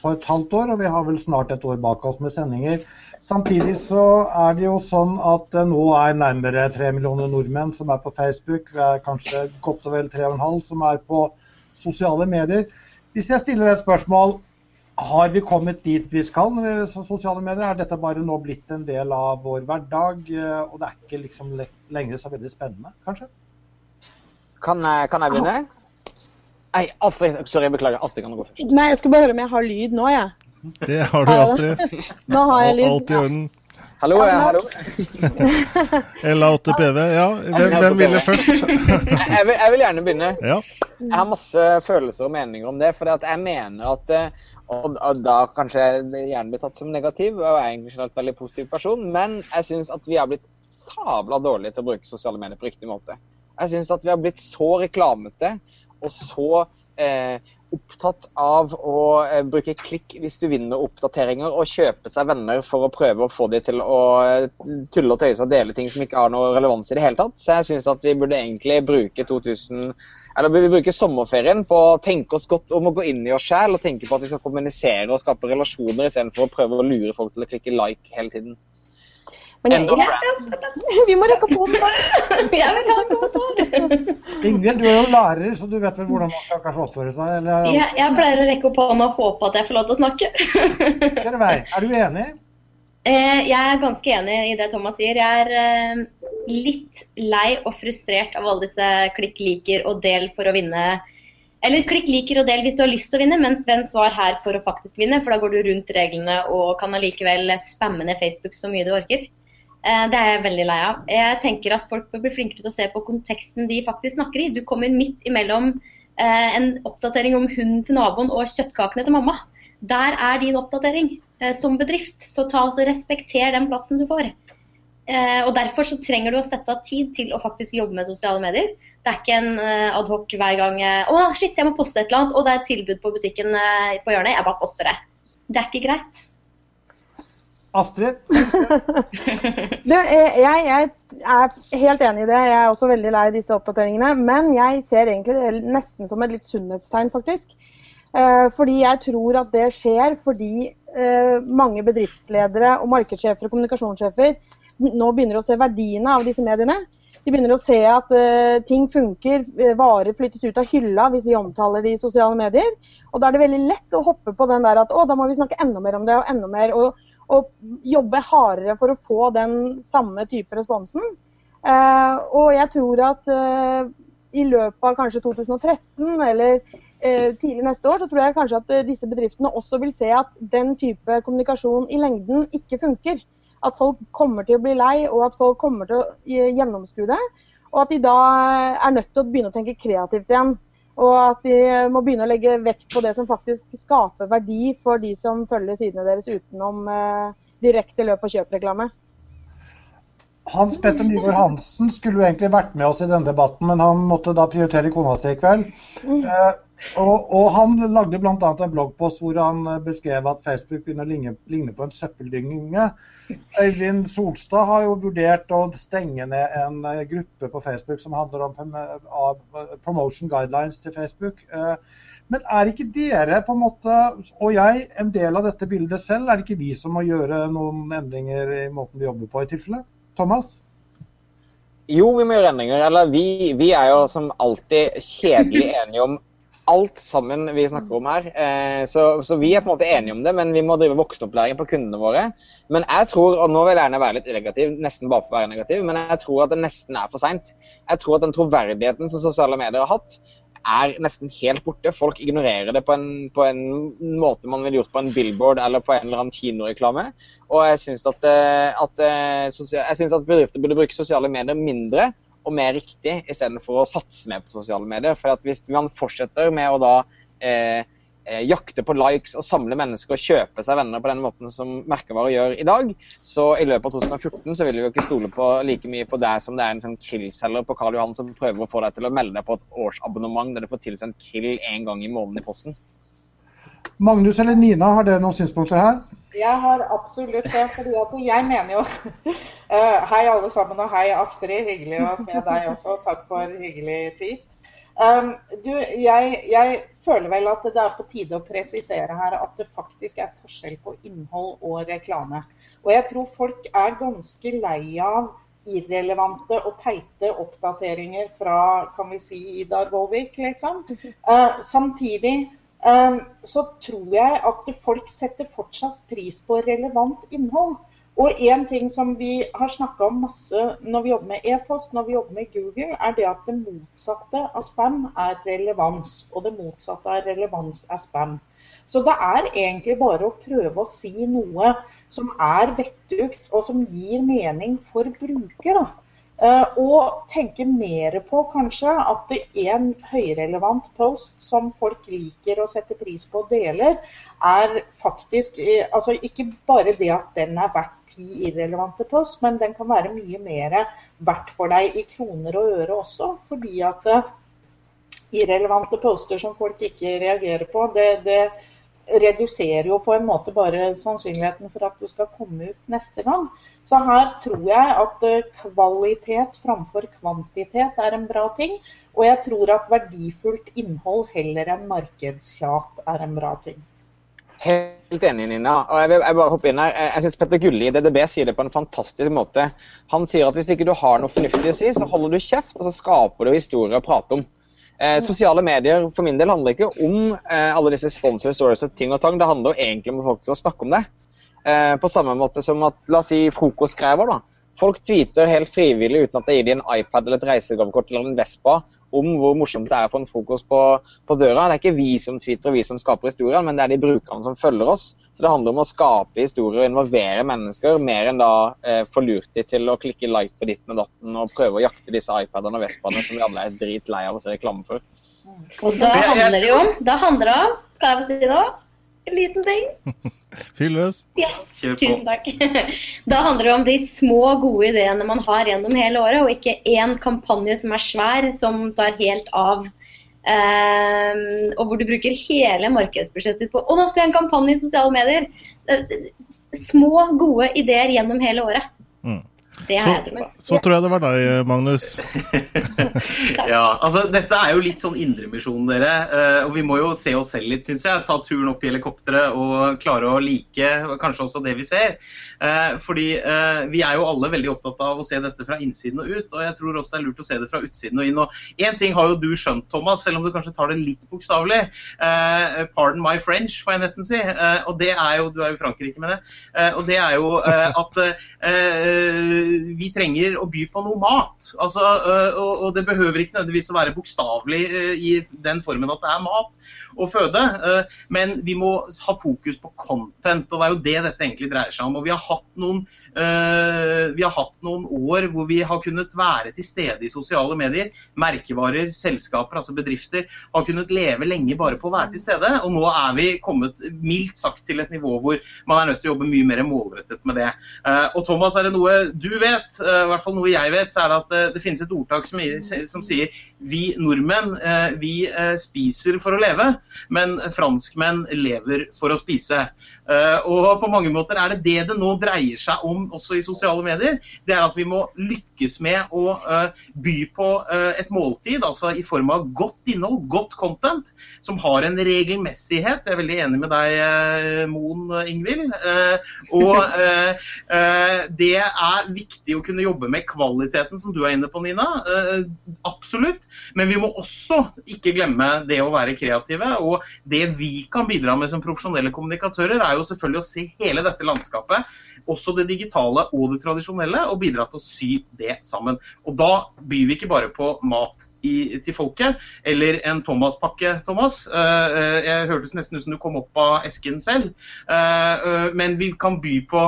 Speaker 2: på et halvt år, og vi har vel snart et år bak oss med sendinger. Samtidig så er det jo sånn at det nå er nærmere tre millioner nordmenn som er på Facebook. Vi er kanskje godt og vel tre og en halv som er på sosiale medier. Hvis jeg stiller et spørsmål, har vi kommet dit vi skal når det gjelder sosiale medier? Er dette bare nå blitt en del av vår hverdag, eh, og det er ikke liksom lenger så veldig spennende, kanskje?
Speaker 7: Kan, jeg- kan jeg begynne? Nei, Astrid. Sorry, beklager. Astrid kan du gå først.
Speaker 4: Nei, jeg skal bare høre om jeg har lyd nå, jeg.
Speaker 1: Det har du, Astrid.
Speaker 4: Nå har jeg lyd.
Speaker 1: Alt i orden.
Speaker 7: Hallo,
Speaker 4: Ja,
Speaker 7: hallo.
Speaker 1: LA8PV, ja. Hvem, hvem ville først?
Speaker 7: Jeg, jeg, vil, jeg vil gjerne begynne.
Speaker 1: Ja.
Speaker 7: Jeg har masse følelser og meninger om det. For jeg mener at eh, Og, og da kanskje jeg gjerne blir tatt som negativ, og jeg er egentlig generelt veldig positiv person, men jeg syns at vi har blitt sabla dårlige til å bruke sosiale medier på riktig måte. Jeg syns at vi har blitt så reklamete og så eh, opptatt av å eh, bruke klikk hvis du vinner oppdateringer, og kjøpe seg venner for å prøve å få de til å eh, tulle og tøyse og dele ting som ikke har noe relevans i det hele tatt. Så jeg syns at vi burde egentlig bruke 2000 eller vi bruker sommerferien på å tenke oss godt om å gå inn i oss sjæl og tenke på at vi skal kommunisere og skape relasjoner istedenfor å prøve å lure folk til å klikke like hele tiden.
Speaker 4: Men jeg,
Speaker 5: jeg, jeg,
Speaker 4: vi må rekke på hånda!
Speaker 5: Jeg vil ha en kommentar.
Speaker 2: Ingvild, du er jo lærer, så du vet vel hvordan man skal kanskje oppføre seg? Eller
Speaker 5: Jeg, jeg pleier å rekke opp hånda og håpe at jeg får lov til å snakke.
Speaker 2: Dere vei, er du enig?
Speaker 5: Eh, Jeg er ganske enig i det Thomas sier. Jeg er, eh, litt lei og frustrert av alle disse klikk liker og del for å vinne. Eller klikk liker og del hvis du har lyst til å vinne, men Sven svar her for å faktisk vinne. For da går du rundt reglene og kan allikevel spamme ned Facebook så mye du orker. Eh, Det er jeg veldig lei av. Jeg tenker at folk bør bli flinkere til å se på konteksten de faktisk snakker i. Du kommer midt imellom eh, en oppdatering om hunden til naboen og kjøttkakene til mamma. Der er din oppdatering eh, som bedrift. Så ta og respekter den plassen du får. Og Derfor så trenger du å sette av tid til å faktisk jobbe med sosiale medier. Det er ikke en adhoc hver gang 'Å, shit, jeg må poste et eller annet', og det er et tilbud på butikken på hjørnet. Jeg bare poster det. Det er ikke greit.
Speaker 2: Astrid?
Speaker 4: Du, eh, jeg, jeg er helt enig i det. Jeg er også veldig lei disse oppdateringene. Men jeg ser egentlig det nesten som et litt sunnhetstegn, faktisk. Eh, Fordi jeg tror at det skjer fordi eh, mange bedriftsledere og markedssjefer og kommunikasjonssjefer nå begynner å se verdiene av disse mediene. De begynner å se at uh, ting funker, varer flyttes ut av hylla hvis vi omtaler det i sosiale medier. Og da er det veldig lett å hoppe på den der at å, da må vi snakke enda mer om det og enda mer. Og, og jobbe hardere for å få den samme type responsen. Eh, og jeg tror at eh, i løpet av kanskje 2013 eller eh, tidlig neste år, så tror jeg kanskje at disse bedriftene også vil se at den type kommunikasjon i lengden ikke funker. At folk kommer til å bli lei, og at folk kommer til å gjennomskue det. Og at de da er nødt til å begynne å tenke kreativt igjen. Og at de må begynne å legge vekt på det som faktisk skaper verdi for de som følger sidene deres utenom eh, direkte løp- og kjøpreklame.
Speaker 2: Hans Petter Nygaard Hansen skulle jo egentlig vært med oss i denne debatten, men han måtte da prioritere kona si i kveld. Og, og han lagde bl.a. en bloggpost hvor han eh, beskrev at Facebook begynner å ligne, ligne på en søppeldynge. Øyvind Solstad har jo vurdert å stenge ned en eh, gruppe på Facebook som handler om eh, promotion guidelines til Facebook. Men er ikke dere på en måte, og jeg, en del av dette bildet selv? Er det ikke vi som må gjøre noen endringer i måten vi jobber på i tilfelle? Thomas?
Speaker 7: Jo, vi må gjøre endringer. Eller vi, vi er jo som alltid kjedelig enige om alt sammen vi snakker om her. Eh, så, så vi er på en måte enige om det, men vi må drive voksenopplæring på kundene våre. Men jeg tror, og nå vil jeg gjerne være litt negativ, nesten bare for å være negativ, men jeg tror at det nesten er for seint. Jeg tror at den troverdigheten som sosiale medier har hatt, er nesten helt borte. Folk ignorerer det på en, på en måte man ville gjort på en billboard eller på en eller annen kinoreklame. Og jeg syns at, at, at, eh, synes at bedrifter burde bruke sosiale medier mindre og mer riktig, istedenfor å satse mer på sosiale medier. For hvis man fortsetter med å da eh, eh, jakte på likes og samle mennesker og kjøpe seg venner på den måten som merkevarer gjør i dag, så i løpet av 2014 så vil vi jo ikke stole på like mye på deg som det er en sånn krill-selger på Karl Johan som prøver å få deg til å melde deg på et årsabonnement der du får tilsendt Kill én gang i måneden i posten.
Speaker 2: Magnus eller Nina, har dere noen synspunkter her?
Speaker 3: Jeg har absolutt det. fordi at jeg mener jo uh, Hei, alle sammen, og hei, Astrid. Hyggelig å se deg også. Takk for hyggelig tweet. Um, du, jeg, jeg føler vel at det er på tide å presisere her at det faktisk er forskjell på innhold og reklame. Og jeg tror folk er ganske lei av irrelevante og teite oppdateringer fra kan vi si Idar Vollvik, liksom. Uh, samtidig eh, så tror jeg at folk setter fortsatt pris på relevant innhold. Og en ting som vi har snakka om masse når vi jobber med e-post, når vi jobber med Google, er det at det motsatte av spam er relevans. Og det motsatte av relevans er spam. Så det er egentlig bare å prøve å si noe som er vettugt, og som gir mening for bruker. da. Eh, og tenke mer på kanskje at det en høyrelevant post som folk liker og setter pris på og deler, er faktisk eh, altså ikke bare det at den er verdt ti irrelevante post, men den kan være mye mer verdt for deg i kroner og øre også. Fordi at eh, irrelevante poster som folk ikke reagerer på, det, det reduserer jo på en måte bare sannsynligheten for at du skal komme ut neste gang. Så her tror jeg at eh, kvalitet framfor kvantitet er en bra ting. Og jeg tror at verdifullt innhold heller enn markedstjat er en bra ting.
Speaker 7: Helt enig, Nina. Og jeg vil jeg bare hoppe inn her. Jeg syns Petter Gulli i DDB sier det på en fantastisk måte. Han sier at hvis ikke du har noe fornuftig å si, så holder du kjeft, og så skaper du historier å prate om. Eh, sosiale medier for min del handler ikke om eh, alle disse sponsor stories og ting og tang. Det handler jo egentlig om at folk skal snakke om det. Eh, på samme måte som at la oss si frokostskrever, da. Folk tweeter helt frivillig uten at det gir dem en iPad eller et reisegavekort eller en Vespa om hvor morsomt det er å få en frokost på, på døra. Det er ikke vi som tweeter og vi som skaper historien, men det er de brukerne som følger oss. Så det handler om å skape historier og involvere mennesker, mer enn da eh, forlurt de til å klikke like på ditten og datten og prøve å jakte disse iPadene og Vespaene som vi alle er dritlei av å se reklame for.
Speaker 5: Og da handler det jo om Da handler det om hva jeg vil si da? nå? En liten ting.
Speaker 1: Fyll løs.
Speaker 5: Yes, tusen takk. Da handler det om de små, gode ideene man har gjennom hele året, og ikke én kampanje som er svær, som tar helt av. Um, og hvor du bruker hele markedsbudsjettet på Å, nå skal jeg ha en kampanje i sosiale medier! Eh, Små, gode ideer gjennom hele året.
Speaker 1: Mm.
Speaker 5: Det har
Speaker 1: Så,
Speaker 5: jeg tro på.
Speaker 1: så tror jeg det var deg, Magnus.
Speaker 6: Ja, altså Dette er jo litt sånn indremisjon, dere. eh, Og vi må jo se oss selv litt, syns jeg. Ta turen opp i helikopteret og klare å like kanskje også det vi ser. Eh, Fordi eh, vi er jo alle veldig opptatt av å se dette fra innsiden og ut. Og jeg tror også det er lurt å se det fra utsiden og inn. Og én ting har jo du skjønt, Thomas, selv om du kanskje tar det litt bokstavelig. Eh, Pardon my French, får jeg nesten si. Eh, Og det er jo Du er jo i Frankrike med det. Eh, Og det er jo eh, at eh, vi trenger å by på noe mat. Altså, øh, og, det behøver ikke nødvendigvis å være bokstavelig øh, i den formen at det er mat og føde, øh, men vi må ha fokus på content, og det er jo det dette egentlig dreier seg om. Og vi har hatt noen vi har hatt noen år hvor vi har kunnet være til stede i sosiale medier. Merkevarer, selskaper, altså bedrifter, har kunnet leve lenge bare på å være til stede. Og nå er vi kommet mildt sagt til et nivå hvor man er nødt til å jobbe mye mer målrettet med det. Eh, og Thomas, er det noe du vet, eh, i hvert fall noe jeg vet, så er det at eh, det finnes et ordtak som sier vi nordmenn eh, vi eh, spiser for å leve, men franskmenn lever for å spise. Eh, og på mange måter er det det det nå dreier seg om også i sosiale medier. Det er at vi må lykkes med å by på et måltid, altså i form av godt innhold, godt content, som har en regelmessighet. Jeg er veldig enig med deg, Moen Ingvild. Og det er viktig å kunne jobbe med kvaliteten, som du er inne på, Nina. Absolutt. Men vi må også ikke glemme det å være kreative. Og det vi kan bidra med som profesjonelle kommunikatører, er jo selvfølgelig å se hele dette landskapet, også det digitale og det tradisjonelle, og bidra til å sy det sammen. Og da byr vi ikke bare på mat i, til folket, eller en Thomas-pakke, Thomas. Eh, eh, jeg hørtes nesten ut som du kom opp av esken selv. Eh, men vi kan by på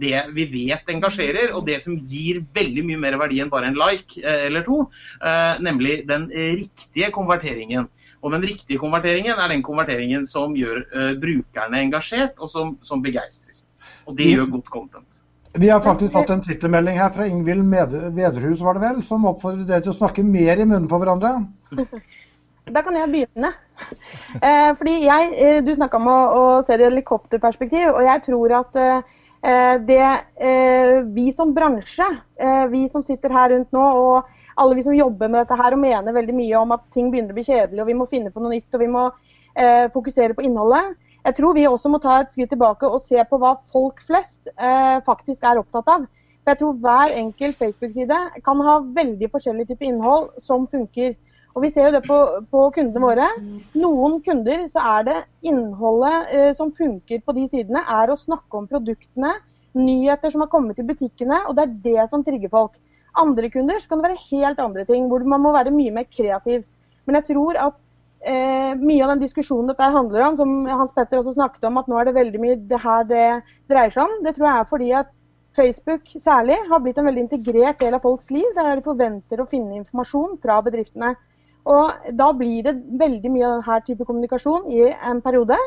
Speaker 6: det vi vet engasjerer, og det som gir veldig mye mer verdi enn bare en like eller to, nemlig den riktige konverteringen. Og den riktige konverteringen er den konverteringen som gjør brukerne engasjert, og som, som begeistrer. Og det gjør godt content.
Speaker 2: Vi har faktisk fått en twittermelding her fra Ingvild Med- Vederhus, var det vel, som oppfordrer dere til å snakke mer i munnen på hverandre.
Speaker 4: Da kan jeg begynne. Eh, fordi jeg, eh, Du snakka om å, å se det i helikopterperspektiv, og jeg tror at eh, det eh, vi som bransje, eh, vi som sitter her rundt nå, og alle vi som jobber med dette her og mener veldig mye om at ting begynner å bli kjedelig, og vi må finne på noe nytt, og vi må eh, fokusere på innholdet. Jeg tror vi også må ta et skritt tilbake og se på hva folk flest eh, faktisk er opptatt av. For jeg tror hver enkelt Facebook-side kan ha veldig forskjellig type innhold som funker. Og Vi ser jo det på, på kundene våre. Noen kunder så er det innholdet eh, som funker på de sidene, er å snakke om produktene, nyheter som har kommet i butikkene, og det er det som trigger folk. Andre kunder så kan det være helt andre ting, hvor man må være mye mer kreativ. Men jeg tror at eh, mye av den diskusjonen dette handler om, som Hans Petter også snakket om, at nå er det veldig mye det her det dreier seg om, det tror jeg er fordi at Facebook særlig har blitt en veldig integrert del av folks liv, der de forventer å finne informasjon fra bedriftene. Og Da blir det veldig mye av denne type kommunikasjon i en periode.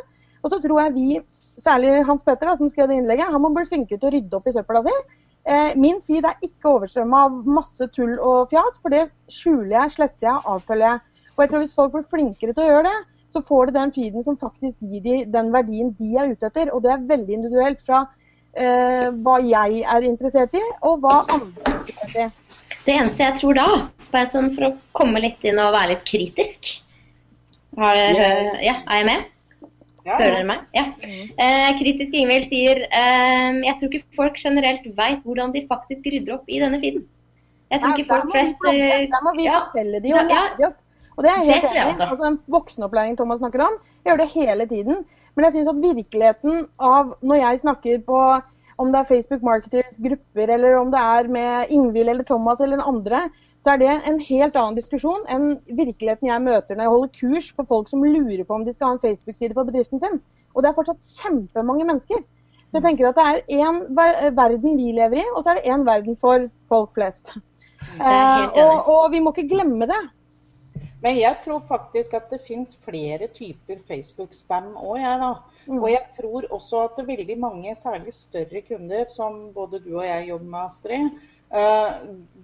Speaker 4: Og så tror jeg vi, særlig Hans Petter da, som skrev det innlegget, han må bli flinkere til å rydde opp i søpla si. Eh, min feed er ikke overstrømma av masse tull og fjas, for det skjuler jeg, sletter jeg, avfølger jeg. Og jeg tror Hvis folk blir flinkere til å gjøre det, så får de den feeden som faktisk gir de den verdien de er ute etter. Og det er veldig individuelt fra eh, hva jeg er interessert i, og hva andre er interessert i.
Speaker 5: Det eneste jeg tror da, bare sånn for å komme litt inn og være litt kritisk Har yeah. Ja, er jeg med?
Speaker 3: Ja,
Speaker 5: Hører dere meg? Ja. Eh, kritisk Ingvild sier eh, jeg tror ikke folk generelt veit hvordan de faktisk rydder opp i denne feeden. Jeg tror ikke folk flest eh,
Speaker 4: Der må vi
Speaker 5: ja.
Speaker 4: fortelle de
Speaker 5: Ja,
Speaker 4: og
Speaker 5: ja.
Speaker 4: lære de opp. Og det er helt
Speaker 5: Det
Speaker 4: enig. Altså, den voksenopplæringen Thomas snakker om, jeg gjør det hele tiden. Men jeg syns at virkeligheten av når jeg snakker på om det er Facebook Marketers grupper, eller om det er med Ingvild eller Thomas eller den andre, så er det en helt annen diskusjon enn virkeligheten jeg møter når jeg holder kurs for folk som lurer på om de skal ha en Facebook-side på bedriften sin. Og det er fortsatt kjempemange mennesker. Så jeg tenker at det er én verden vi lever i, og så er det én verden for folk flest. Eh, og, og vi må ikke glemme det.
Speaker 3: Men jeg tror faktisk at det finnes flere typer Facebook-spam òg, jeg da. Mm. Og jeg tror også at det er veldig mange, særlig større kunder, som både du og jeg jobber med, Astrid, uh,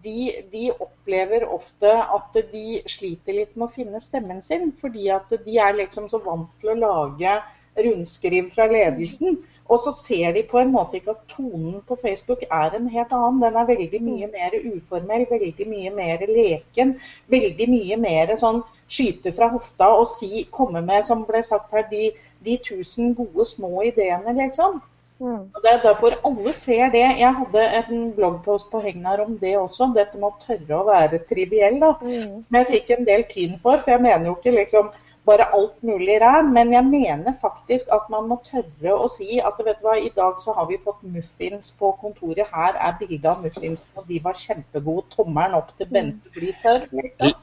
Speaker 3: de, de, opplever ofte at de sliter litt med å finne stemmen sin. Fordi at de er liksom så vant til å lage rundskriv fra ledelsen. Og så ser de på en måte ikke at tonen på Facebook er en helt annen. Den er veldig mye mm. mer uformell, veldig mye mer leken. Veldig mye mer sånn skyte fra hofta og si, komme med, som ble sagt her, de, de tusen gode små ideene, liksom. Mm. Og Det er derfor alle ser det. Jeg hadde en bloggpost på Hegnar om det også. Dette med å tørre å være triviell. da. Mm. Som jeg fikk en del tyn for. For jeg mener jo ikke liksom bare alt mulig ræl. Men jeg mener faktisk at man må tørre å si at vet du hva, i dag så har vi fått muffins på kontoret. Her er bilde av muffins, og de var kjempegode. Tommelen opp til Bente blir før.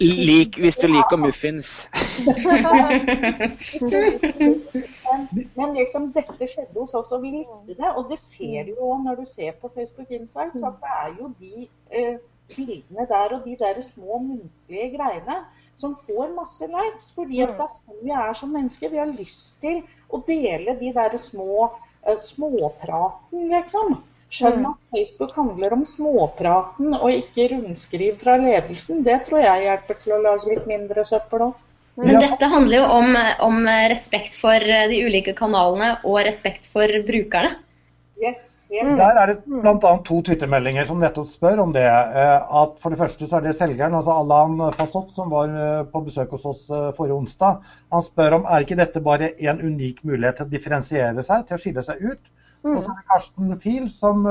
Speaker 7: Lik hvis du liker muffins.
Speaker 3: men liksom, dette skjedde hos oss, og vi likte det. Og det ser du jo når du ser på Facebook Insights, at det er jo de eh, bildene der og de der små muntlige greiene som får masse likes. Fordi at det er sånn vi er som mennesker. Vi har lyst til å dele de der små uh, småpraten, liksom. Skjønn mm. at Facebook handler om småpraten og ikke rundskriv fra ledelsen. Det tror jeg hjelper til å lage litt mindre søppel òg.
Speaker 5: Men dette handler jo om, om, respekt for de ulike kanalene og respekt for brukerne.
Speaker 2: Yes, yeah. Der er det bl.a. to Twitter-meldinger som nettopp spør om det. Eh, at For det første så er det selgeren, altså Allan Fasot, som var eh, på besøk hos oss eh, forrige onsdag. Han spør om er ikke dette bare en unik mulighet til å differensiere seg, til å skille seg ut. Mm. Og så er det Karsten Fiel som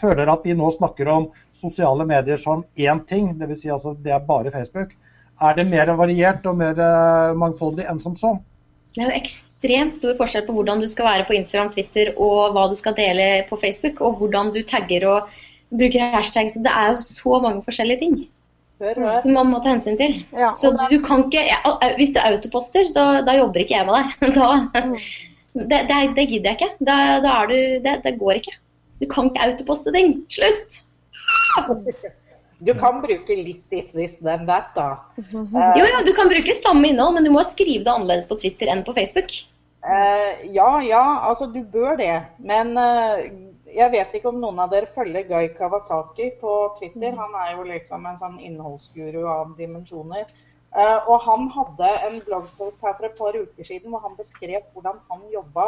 Speaker 2: føler at vi nå snakker om sosiale medier som én ting, dvs. Si altså det er bare Facebook. Er det mer variert og mer mangfoldig enn som så?
Speaker 5: Det er jo ekstremt stor forskjell på hvordan du skal være på Instagram, Twitter og hva du skal dele på Facebook, og hvordan du tagger og bruker hashtag. Så Det er jo så mange forskjellige ting som man må ta hensyn til. Ja, så du kan ikke, ja, Hvis du autoposter, så da jobber ikke jeg med deg. Da, mm. det, det, det, gidder jeg ikke. Da, da du, det, det går ikke. Du kan ikke autoposte ting. Slutt!
Speaker 3: Du kan bruke litt if this then that, da.
Speaker 5: Uh, jo, ja, du kan bruke samme innhold, men du må skrive det annerledes på Twitter enn på Facebook.
Speaker 3: Uh, ja, ja, altså du bør det. Men uh, jeg vet ikke om noen av dere følger Guy Kawasaki på Twitter. Han er jo liksom en sånn innholdsguru av dimensjoner. og han hadde en bloggpost her for et par uker siden hvor han beskrev hvordan han jobba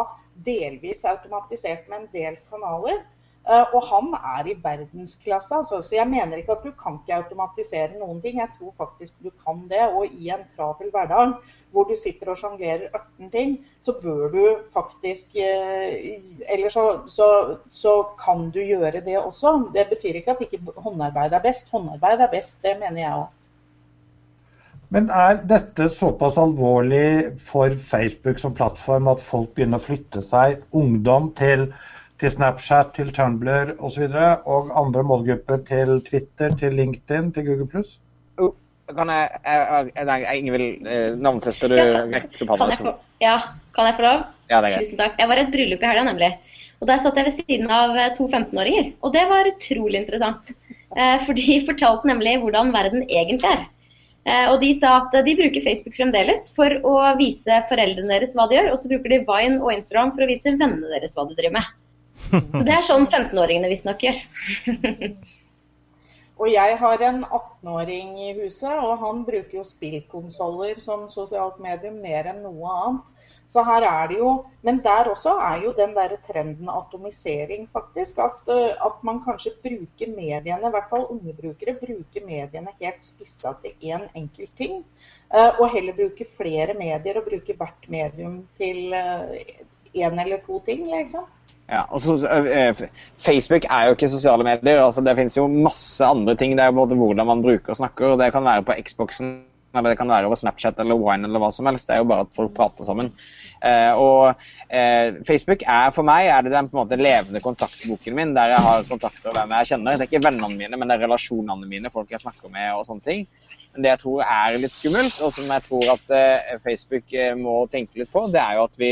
Speaker 3: delvis automatisert med en del kanaler. Eh, og han er i verdensklasse. Altså. Så jeg mener ikke at du kan ikke automatisere noen ting. Jeg tror faktisk du kan det. Og i en travel hverdag hvor du sitter og sjonglerer 18 ting, så bør du faktisk eh, Eller så, så, så, kan du gjøre det også. Det betyr ikke at ikke håndarbeid er best. Håndarbeid er best, det mener jeg òg.
Speaker 2: Men er dette såpass alvorlig for Facebook som plattform at folk begynner å flytte seg, ungdom, til til Snapchat, til Tumblr osv. Og, så og andre målgrupper til Twitter, til LinkedIn, til Google pluss?
Speaker 7: Uh, kan jeg, jeg, jeg, Ingvild, eh, navnesøster, du opp hånda.
Speaker 5: Ja, kan jeg få lov?
Speaker 7: Ja, det er greit.
Speaker 5: Tusen takk. Jeg var i et bryllup i helga, nemlig. Og Der satt jeg ved siden av eh, to 15-åringer. Og det var utrolig interessant. Eh, for de fortalte nemlig hvordan verden egentlig er. Og de sa at de bruker Facebook fremdeles for å vise foreldrene deres hva de gjør. Og så bruker de Vine og Instagram for å vise vennene deres hva de driver med. Så det er sånn 15-åringene visstnok gjør.
Speaker 3: og jeg har en 18-åring i huset, og han bruker jo spillkonsoller som sosialt medium mer enn noe annet. Så her er det jo Men der også er jo den der trenden atomisering, faktisk. At, eh, at man kanskje bruker mediene, i hvert fall unge brukere, bruker mediene helt spissa til én enkelt ting. Eh, og heller bruker flere medier og bruker hvert medium til én eh, eller to ting, liksom.
Speaker 7: Ja, uh, Facebook er jo ikke sosiale medier. altså Det finnes jo masse andre ting. Det er jo både hvordan man bruker og snakker. og Det kan være på Xboxen eller det kan være over Snapchat eller Wine eller hva som helst. Det er jo bare at folk prater sammen. Eh, og Facebook er for meg er det den på en måte levende kontaktboken min, der jeg har kontakter og hvem jeg kjenner. Det er ikke vennene mine, men det er relasjonene mine, folk jeg snakker med og sånne ting. Men det jeg tror er litt skummelt, og som jeg tror at Facebook må tenke litt på, det er jo at vi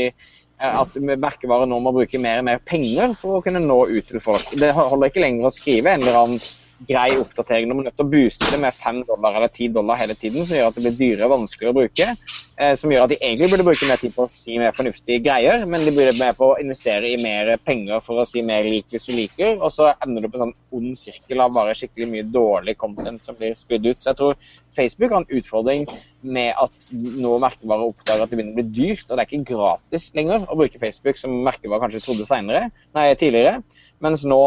Speaker 7: at merkevarer nå må bruke mer og mer penger for å kunne nå ut til folk. Det holder ikke lenger å skrive en eller annen grei oppdatering. Man er nødt til å booste det med 5 dollar eller 10 dollar hele tiden, som gjør at det blir dyrere og vanskeligere å bruke. Eh, som gjør at de egentlig burde bruke mer tid på å si mer fornuftige greier, men de burde mer på å investere i mer penger for å si mer lik hvis du liker, og så ender du på en sånn ond sirkel av bare skikkelig mye dårlig content som blir spydd ut. Så jeg tror Facebook har en utfordring med at nå merkevarer oppdager at det begynner å bli dyrt, og det er ikke gratis lenger å bruke Facebook, som merkevarer kanskje trodde senere, nei, tidligere. Mens nå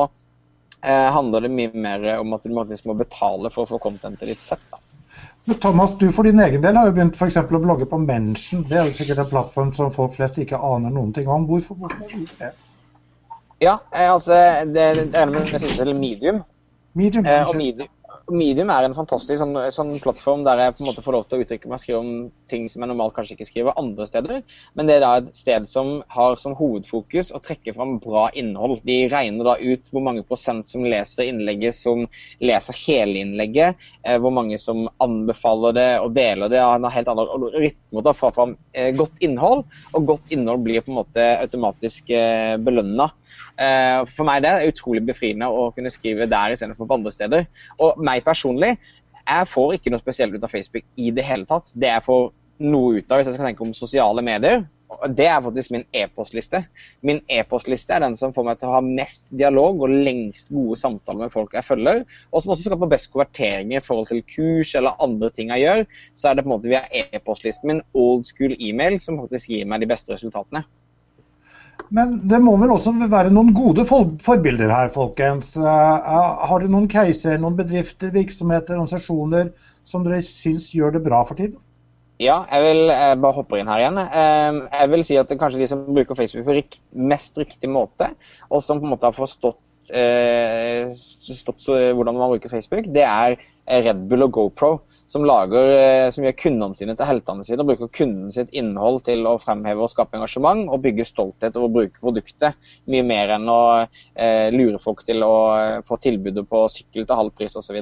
Speaker 7: eh, handler det mye mer om at du faktisk må betale for å få contentet ditt sett. da.
Speaker 2: Men Thomas, du for din egen del har jo begynt for å blogge på Mention. Det er jo sikkert en plattform som folk flest ikke aner noen ting om. Hvorfor, hvorfor har du gjort det?
Speaker 7: Ja, eh, altså det, det er med til Medium.
Speaker 2: Medium,
Speaker 7: Eh. Medium, Medium er en fantastisk sånn, sånn plattform der jeg på en måte får lov til å uttrykke meg skrive om ting som jeg normalt kanskje ikke skriver andre steder. Men det er da et sted som har som hovedfokus å trekke fram bra innhold. De regner da ut hvor mange prosent som leser innlegget, som leser hele innlegget, eh, hvor mange som anbefaler det og deler det. Han har helt andre rytmer til å få fram eh, godt innhold, og godt innhold blir på en måte automatisk eh, belønna. Eh, For meg det er utrolig befriende å kunne skrive der istedenfor på andre steder. Og meg personlig, jeg får ikke noe spesielt ut av Facebook i det hele tatt. Det jeg får noe ut av hvis jeg skal tenke om sosiale medier, det er faktisk min e-postliste. Min e-postliste er den som får meg til å ha mest dialog og lengst gode samtaler med folk jeg følger, og som også skaper best konverteringer i forhold til kurs eller andre ting jeg gjør. Så er det på en måte via e-postlisten min, old school e-mail, som faktisk gir meg de beste resultatene.
Speaker 2: Men det må vel også være noen gode forbilder her, folkens. Eh, har dere noen caser, noen bedrifter, virksomheter, organisasjoner som dere syns gjør det bra for tiden?
Speaker 7: Ja, jeg vil jeg bare hoppe inn her igjen. Eh, jeg vil si at det er kanskje de som bruker Facebook på rikt, mest riktig måte, og som på en måte har forstått eh, hvordan man bruker Facebook, det er Red Bull og GoPro. Som, lager, eh, som gjør kundene sine til heltene sine og bruker kunden sitt innhold til å fremheve og skape engasjement og bygge stolthet over å bruke produktet. Mye mer enn å eh, lure folk til å eh, få tilbudet på sykkel til halv pris osv.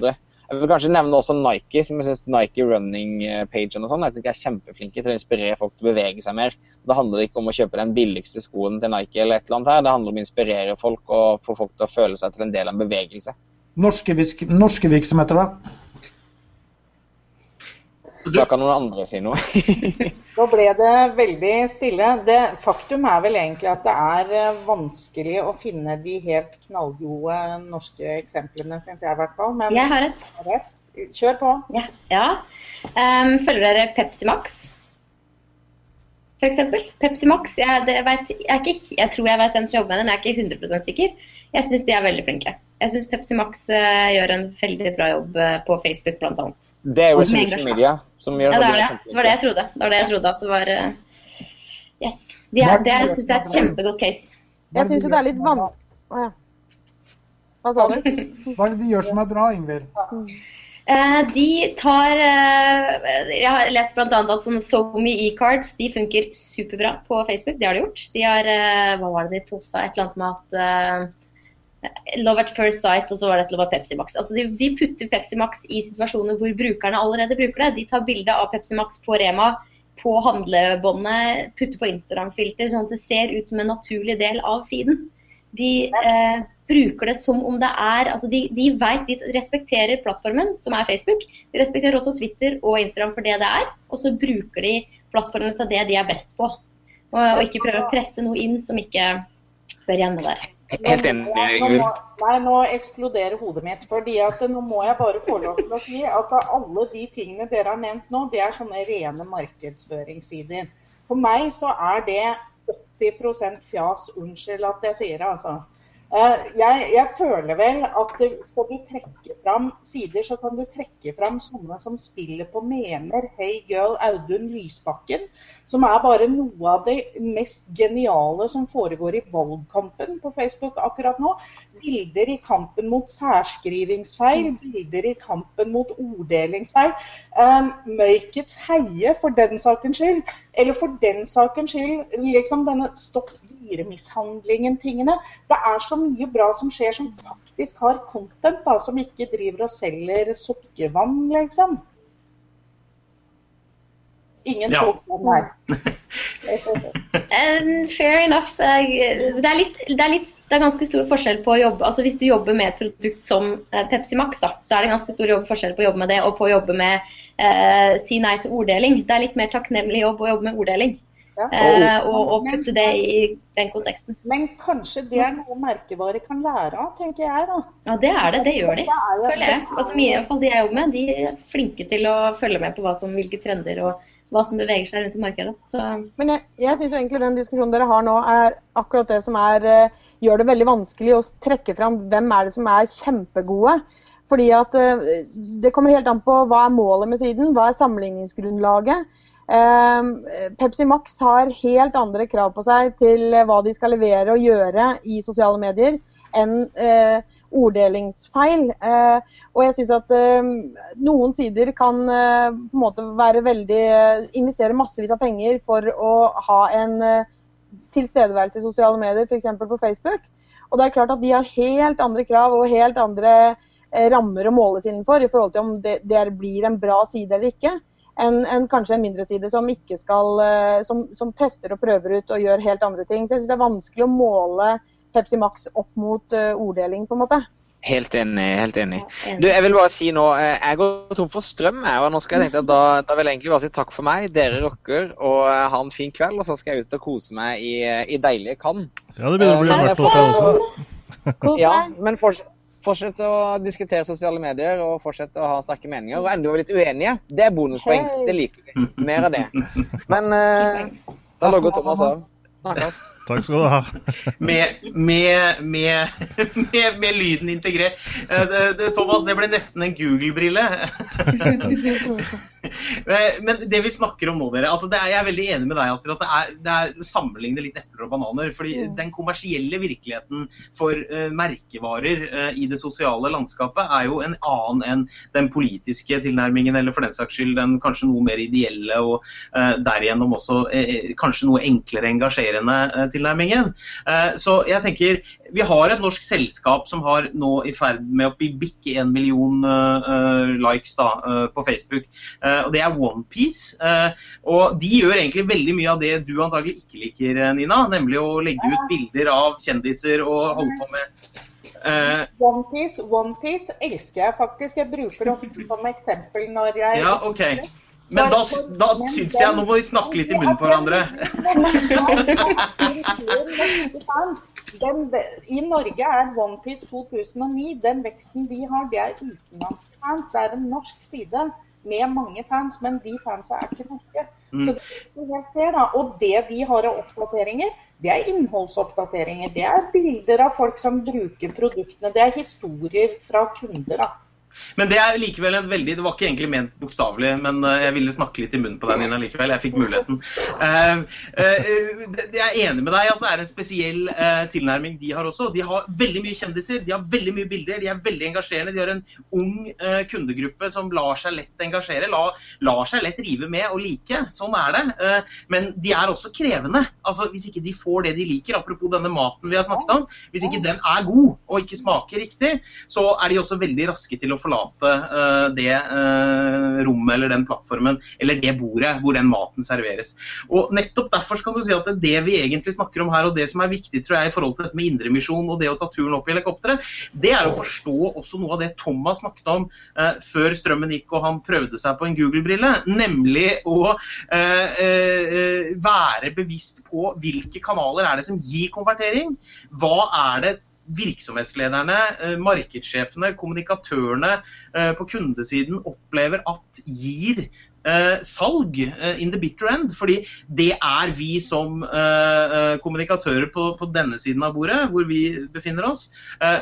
Speaker 7: Jeg vil kanskje nevne også Nike, som jeg synes Nike running-pagen og sånn. Jeg er kjempeflinke til å inspirere folk til å bevege seg mer. Da handler det ikke om å kjøpe den billigste skoen til Nike eller et eller annet her. Det handler om å inspirere folk og få folk til å føle seg til en del av en bevegelse.
Speaker 2: Norske, norske virksomheter, da?
Speaker 7: Da kan noen andre si noe.
Speaker 3: Nå ble det veldig stille. Det, faktum er vel egentlig at det er eh, vanskelig å finne de helt knallgode norske eksemplene, syns jeg i hvert fall. Men
Speaker 5: Jeg har et.
Speaker 3: rett. Kjør på.
Speaker 5: Ja. ja. Um, følger dere Pepsi Max? For eksempel. Pepsi Max. Jeg, det, vet, jeg, er ikke, jeg tror jeg vet hvem som jobber med det, men jeg er ikke 100% sikker. Jeg syns de er veldig flinke. Jeg syns Pepsi Max eh, gjør en veldig bra jobb eh, på Facebook, blant annet.
Speaker 7: Det er jo social media som gjør
Speaker 5: Ja, det er det. Det var det jeg trodde. Det var det jeg trodde at det var eh, Yes. De er, det syns jeg er et kjempegodt case.
Speaker 4: Jeg syns jo det er litt vanskelig Å ja. Hva sa du?
Speaker 2: Hva er det de gjør som er bra, Ingvild?
Speaker 5: Eh, de tar Jeg har lest bl.a. at sånne SoMe e-cards de funker superbra på Facebook. Det har de gjort. De har Hva var det de posta? Et eller annet med at Love at first sight, og så var det et Love at Pepsi Max. Altså de, de putter Pepsi Max i situasjoner hvor brukerne allerede bruker det. De tar bilde av Pepsi Max på Rema, på handlebåndet, putter på Instagram-filter, sånn at det ser ut som en naturlig del av feeden. De eh, bruker det som om det er altså De, de vet, de respekterer plattformen, som er Facebook. De respekterer også Twitter og Instagram for det det er, og så bruker de plattformene til det de er best på. Og, og ikke prøver å presse noe inn som ikke hører hjemme der.
Speaker 7: Helt enig,
Speaker 3: Nå må- Nei, nå eksploderer hodet mitt. fordi at nå må jeg bare få lov til å si at alle de tingene dere har nevnt nå, det er sånne rene markedsføringssider. For meg så er det 80 fjas, unnskyld at jeg sier det, altså. Eh, jeg, jeg, føler vel at skal du trekke fram sider, så kan du trekke fram sånne som spiller på memer. Hey girl, Audun Lysbakken. Som er bare noe av det mest geniale som foregår i valgkampen på Facebook akkurat nå. Bilder i kampen mot særskrivingsfeil, bilder i kampen mot orddelingsfeil. Um, Møykets heie, for den sakens skyld. Eller for den sakens skyld, liksom denne stopp dyremishandlingen-tingene. Det er så mye bra som skjer som faktisk har content, da, som ikke driver og selger sukkervann, liksom. Ingen ja. tok her.
Speaker 5: fair enough. Det er, litt, det, er litt, det er, ganske stor forskjell på å jobbe altså Hvis du jobber med et produkt som eh, Pepsi Max, da, så er det ganske stor forskjell på å jobbe med det og på å jobbe med uh, si nei til orddeling. Det er litt mer takknemlig jobb å jobbe med orddeling. Ja. Eh, og, og, putte det i den konteksten.
Speaker 3: Men kanskje det er noe merkevare kan lære av, tenker jeg da.
Speaker 5: Ja, det er det. Det gjør de, føler jeg. Altså, mye, de jeg jobber med, de er flinke til å følge med på hva som, hvilke trender og hva som beveger seg rundt i markedet. Så.
Speaker 4: Men jeg, jeg syns egentlig den diskusjonen dere har nå, er akkurat det som er, uh, gjør det veldig vanskelig å trekke fram hvem er det som er kjempegode. Fordi at uh, Det kommer helt an på hva er målet med siden, hva er sammenligningsgrunnlaget. Ehm, Pepsi Max har helt andre krav på seg til hva de skal levere og gjøre i sosiale medier enn eh, orddelingsfeil. Eh, og jeg syns at eh, noen sider kan eh, på en måte være veldig eh, investere massevis av penger for å ha en eh, tilstedeværelse i sosiale medier, f.eks. på Facebook. Og det er klart at de har helt andre krav og helt andre rammer å måles innenfor i forhold til om det, det blir en bra side eller ikke enn en, kanskje en mindre side som, skal, eh, som, som, tester og prøver ut og gjør helt andre ting. Så jeg synes det er vanskelig å måle Pepsi Max opp mot uh, orddeling, på en måte.
Speaker 7: Helt enig. helt enig. Du, jeg vil bare si nå, eh, jeg går tom for strøm, jeg, og nå skal jeg tenke at da, da vil jeg egentlig bare si takk for meg. Dere rocker, og ha en fin kveld. Og så skal jeg ut og kose meg i, i deilige Cannes.
Speaker 1: Ja, det begynner å bli mørkt hos deg
Speaker 7: også. ja, men fortsatt Fortsette å diskutere sosiale medier og fortsett å ha sterke meninger. Og enda være litt uenige. Det er bonuspoeng. Det liker vi. Mer av det. Men uh, da logger Thomas av. Snakkes.
Speaker 1: Takk skal du ha.
Speaker 6: med, med, med, med, lyden integrert. Eh, Thomas, det ble nesten en Google-brille. Men det vi snakker om nå, dere altså er, Jeg er veldig enig med deg, Astrid, at det er, det sammenligne litt epler og bananer. fordi mm. den kommersielle virkeligheten for uh, merkevarer uh, i det sosiale landskapet er jo en annen enn den politiske tilnærmingen, eller for den saks skyld den kanskje noe mer ideelle og uh, derigjennom også kanskje noe enklere engasjerende tilnærmingen. så jeg tenker vi har et norsk selskap som har nå i ferd med å bikke en million uh, likes da, uh, på Facebook. Uh, og Det er OnePiece. og de gjør egentlig veldig mye av det du antagelig ikke liker, Nina. Nemlig å legge ut bilder av kjendiser og holde på med
Speaker 3: Uh, OnePiece One elsker jeg faktisk. Jeg bruker det ofte som eksempel når jeg
Speaker 6: Ja, ok. Men da, da syns jeg Nå må vi snakke litt i munnen på hverandre.
Speaker 3: Den, I Norge er OnePiece 2009 Den veksten de har, det er utenlandske fans. Det er en norsk side med mange fans, men de fansa er ikke norske. Mm. Så det er helt det, da. Og det vi har av oppdateringer, det er innholdsoppdateringer. Det er bilder av folk som bruker produktene. Det er historier fra kunder. da.
Speaker 6: Men det er likevel en veldig Det var ikke egentlig ment bokstavelig, men eh, jeg ville snakke litt i munnen på deg, Nina, likevel. Jeg fikk muligheten. Uh, uh, jeg er enig med deg at det er en spesiell tilnærming de har også. De har veldig mye kjendiser, de har veldig mye bilder, de er veldig engasjerende. De har en ung kundegruppe som lar seg lett engasjere, lar seg lett rive med og like. Sånn er det. men de er også krevende. Altså, Hvis ikke de får det de liker, apropos denne maten vi har snakket om, hvis ikke den er god og ikke smaker riktig, så er de også veldig raske til å forlate uh, det uh, rommet eller den plattformen eller det bordet hvor den maten serveres. Og Nettopp derfor skal du si at det vi egentlig snakker om her, og det som er viktig tror jeg, i forhold til dette med indremisjon og det å ta turen opp i helikopteret, det er å forstå også noe av det Thomas snakket om uh, før strømmen gikk og han prøvde seg på en Google-brille, nemlig å være bevisst på hvilke kanaler er det som gir konvertering. Hva er det virksomhetslederne, eh, markedssjefene, kommunikatørene eh, på kundesiden opplever at gir eh, salg in the bitter end. Fordi det er vi som kommunikatører på, på, denne siden av bordet, hvor vi befinner oss,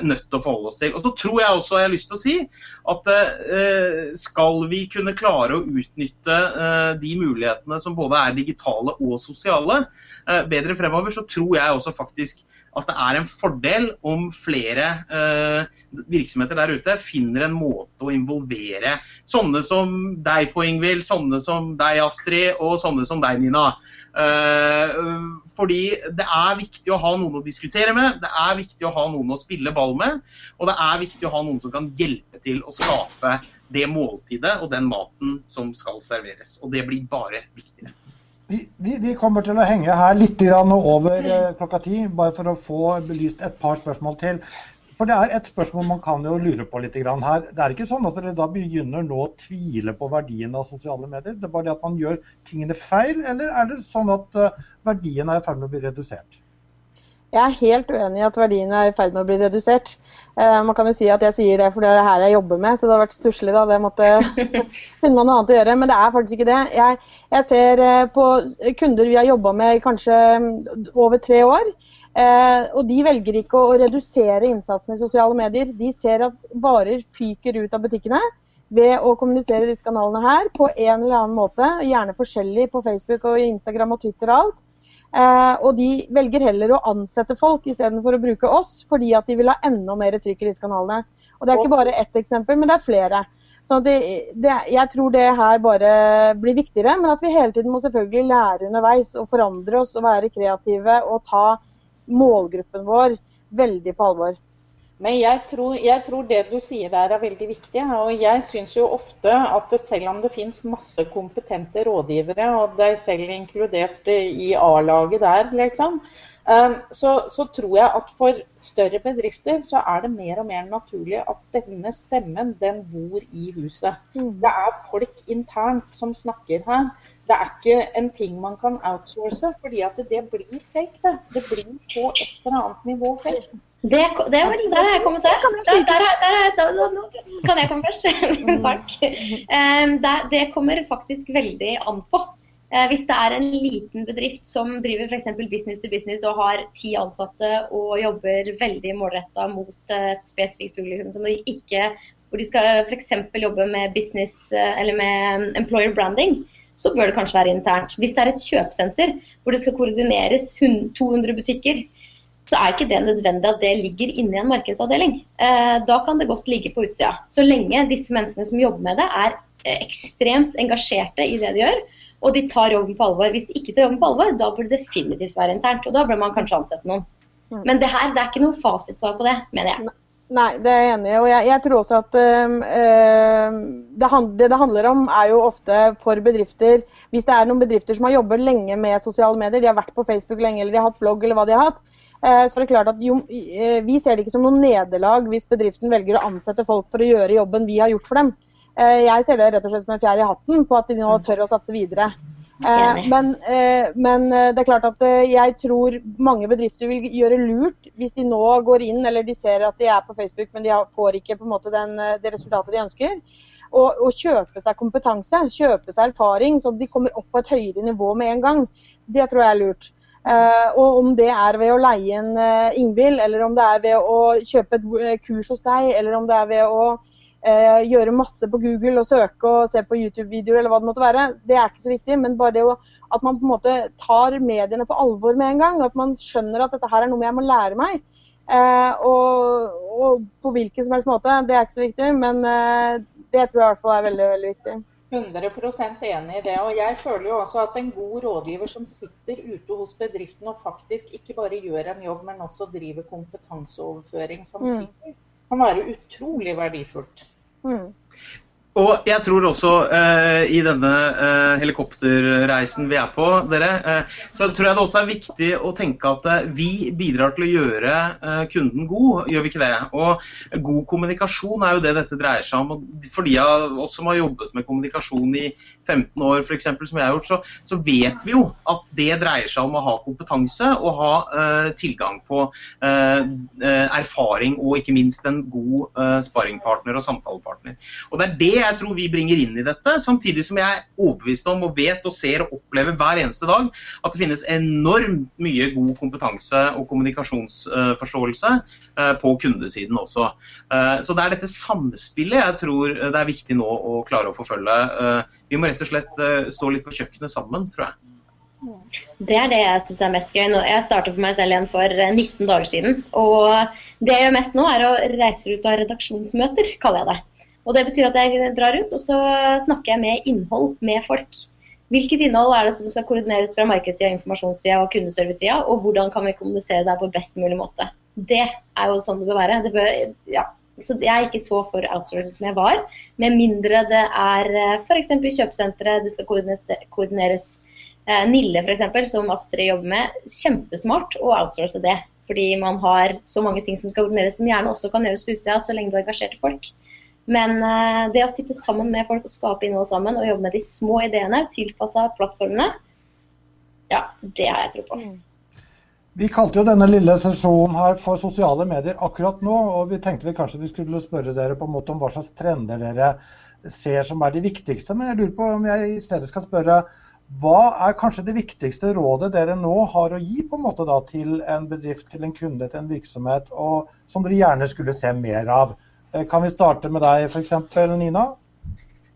Speaker 6: nødt til å forholde oss til. Og så tror jeg også, jeg har lyst til å si, at skal vi kunne klare å utnytte de mulighetene som både er digitale og sosiale, bedre fremover, så tror jeg også faktisk at det er en fordel om flere eh, virksomheter der ute finner en måte å involvere sånne som deg på Ingvild, sånne som deg Astrid, og sånne som deg Nina. Eh, fordi det er viktig å ha noen å diskutere med, det er viktig å ha noen å spille ball med, og det er viktig å ha noen som kan hjelpe til å skape det måltidet og den maten som skal serveres. Og det blir bare viktigere.
Speaker 2: Vi, vi, vi, kommer til å henge her litt over eh, klokka ti, bare for å få belyst et par spørsmål til. For det er et spørsmål man kan jo lure på litt her. Det er ikke sånn at dere da begynner nå å tvile på verdien av sosiale medier? Det er bare det at man gjør tingene feil, eller er det sånn at eh, verdien er i ferd med å bli redusert?
Speaker 4: Jeg er helt uenig i at verdiene er i ferd med å bli redusert. Uh, man kan jo si at jeg sier det fordi det er det her jeg jobber med, så det har vært stusslig. da, Det måtte finne noe annet å gjøre. Men det er faktisk ikke det. Jeg, jeg ser uh, på kunder vi har jobba med kanskje mm, over tre år. Eh, og de velger ikke å redusere innsatsen i sosiale medier. De ser at varer fyker ut av butikkene ved å kommunisere disse kanalene her på en eller annen måte. Gjerne forskjellig på Facebook og Instagram og Twitter og alt. Eh, og de velger heller å ansette folk istedenfor å bruke oss, fordi at de vil ha enda mer trykk i disse kanalene. Og Det er ikke bare ett eksempel, men det er flere. Så det, det, jeg tror det her bare blir viktigere, men at vi hele tiden må selvfølgelig lære underveis og forandre oss og være kreative og ta målgruppen vår veldig på alvor.
Speaker 3: Men jeg tror, jeg tror, det du sier der er veldig viktig. Og jeg syns jo ofte at selv om det finnes masse kompetente rådgivere, og deg selv inkludert i A-laget der, liksom, um, så, så, tror jeg at for større bedrifter så er det mer og mer naturlig at denne stemmen, den bor i huset. Mm. Det er folk internt som snakker her. Det er ikke en ting man kan outsource, fordi at det blir fake. Det, det blir på et eller annet nivå fake.
Speaker 5: Det, det var, der har jeg kommet til. Der, der, der, der, nå kan jeg komme først. Takk. Um, det kommer faktisk veldig an på. Uh, hvis det er en liten bedrift som driver f.eks. business to business og har ti ansatte og jobber veldig målretta mot et spesifikt publikum som de ikke hvor de skal f.eks. jobbe med business uh, eller med employer branding, så bør det kanskje være internt. Hvis det er et kjøpesenter hvor det skal koordineres 200 butikker, så er ikke det nødvendig at det ligger inni en markedsavdeling. Eh, da kan det godt ligge på utsida. Så lenge disse menneskene som jobber med det, er eh, ekstremt engasjerte i det de gjør, og de tar jobben på alvor. Hvis de ikke tar jobben på alvor, da burde det definitivt være internt. Og da bør man kanskje ansette noen. Mm. Men det her, det er ikke noe fasitsvar på det, mener jeg.
Speaker 4: Nei, det er jeg enig i. Og jeg, jeg, tror også at øh, det, det, det handler om, er jo ofte for bedrifter Hvis det er noen bedrifter som har jobbet lenge med sosiale medier, de har vært på Facebook lenge eller de har hatt blogg eller hva de har hatt, så det er klart at jo, eh, Vi ser det ikke som noe nederlag hvis bedriften velger å ansette folk for å gjøre jobben vi har gjort for dem. Eh, jeg ser det rett og slett som en fjær i hatten på at de nå tør å satse videre. Men, men, det er klart at jeg tror mange bedrifter vil gjøre lurt hvis de nå går inn, eller de ser at de er på Facebook, men de får ikke på en måte den, det resultatet de ønsker. Og, og, kjøpe seg kompetanse, kjøpe seg erfaring, så de kommer opp på et høyere nivå med en gang. Det tror jeg er lurt. Uh, og om det er ved å leie en uh, Ingvild, eller om det er ved å kjøpe et uh, kurs hos deg, eller om det er ved å gjøre masse på Google og søke og se på YouTube-videoer, eller hva det måtte være, det er ikke så viktig. Men bare det å, at man på en måte tar mediene på alvor med en gang. At man skjønner at dette her er noe jeg må lære meg. Og, og, på hvilken som helst måte, det er ikke så viktig. Men det tror jeg i hvert fall er veldig, veldig viktig.
Speaker 3: 100% enig i det. Og jeg føler jo også at en god rådgiver som sitter ute hos bedriften og faktisk ikke bare gjør en jobb, men også driver kompetanseoverføring samtidig, mm. kan være utrolig verdifullt. Mm.
Speaker 6: Og jeg tror også uh, i denne uh, helikopterreisen vi er på, dere, uh, så tror jeg det også er viktig å tenke at vi bidrar til å gjøre kunden god, gjør vi ikke det? Og god kommunikasjon er jo det dette dreier seg om. Og for de av oss som har jobbet med kommunikasjon i 15 år, for eksempel, som jeg har gjort, så, så, vet vi jo at det dreier seg om å ha kompetanse og ha uh, tilgang på uh, erfaring og ikke minst en god uh, sparringpartner og samtalepartner. Og Det er det jeg tror vi bringer inn i dette, samtidig som jeg er overbevist om og vet og ser og opplever hver eneste dag at det finnes enormt mye god kompetanse og kommunikasjonsforståelse på kundesiden også. Så det er dette samspillet jeg tror det er viktig nå å klare å forfølge. Vi må rett og slett stå litt på kjøkkenet sammen, tror jeg.
Speaker 5: Det er det jeg syns er mest gøy. Nå, Jeg startet for meg selv igjen for 19 dager siden. Og det jeg gjør mest nå, er å reise ut av redaksjonsmøter, kaller jeg det. Og det betyr at jeg drar rundt, og så snakker jeg med innhold med folk. Hvilket innhold er det som skal koordineres fra markedssida, informasjonssida og kundeservicesida, og hvordan kan vi kommunisere det på best mulig måte. Det er jo sånn det bør være. Det bør, ja. Så jeg er ikke så for outsourcing som jeg var, med mindre det er f.eks. kjøpesenteret, det skal koordineres, Eh, Nille f.eks., som Astrid jobber med, kjempesmart å outsource det. Fordi man har så mange ting som skal koordineres, som gjerne også kan gjøres på utsida, så lenge du har engasjerte folk. Men uh, det å sitte sammen med folk og skape innhold sammen og jobbe med de små ideene tilpassa plattformene, ja, det har jeg tro på. Mm.
Speaker 2: Vi kalte jo denne lille sesjonen her for sosiale medier akkurat nå, og vi tenkte vi kanskje vi skulle spørre dere på en måte om hva slags trender dere ser som er de viktigste. Men jeg lurer på om jeg i stedet skal spørre hva er kanskje det viktigste rådet dere nå har å gi på en måte da, til en bedrift, til en kunde, til en virksomhet, og som dere gjerne skulle se mer av? Eh, kan vi starte med deg f.eks., Nina?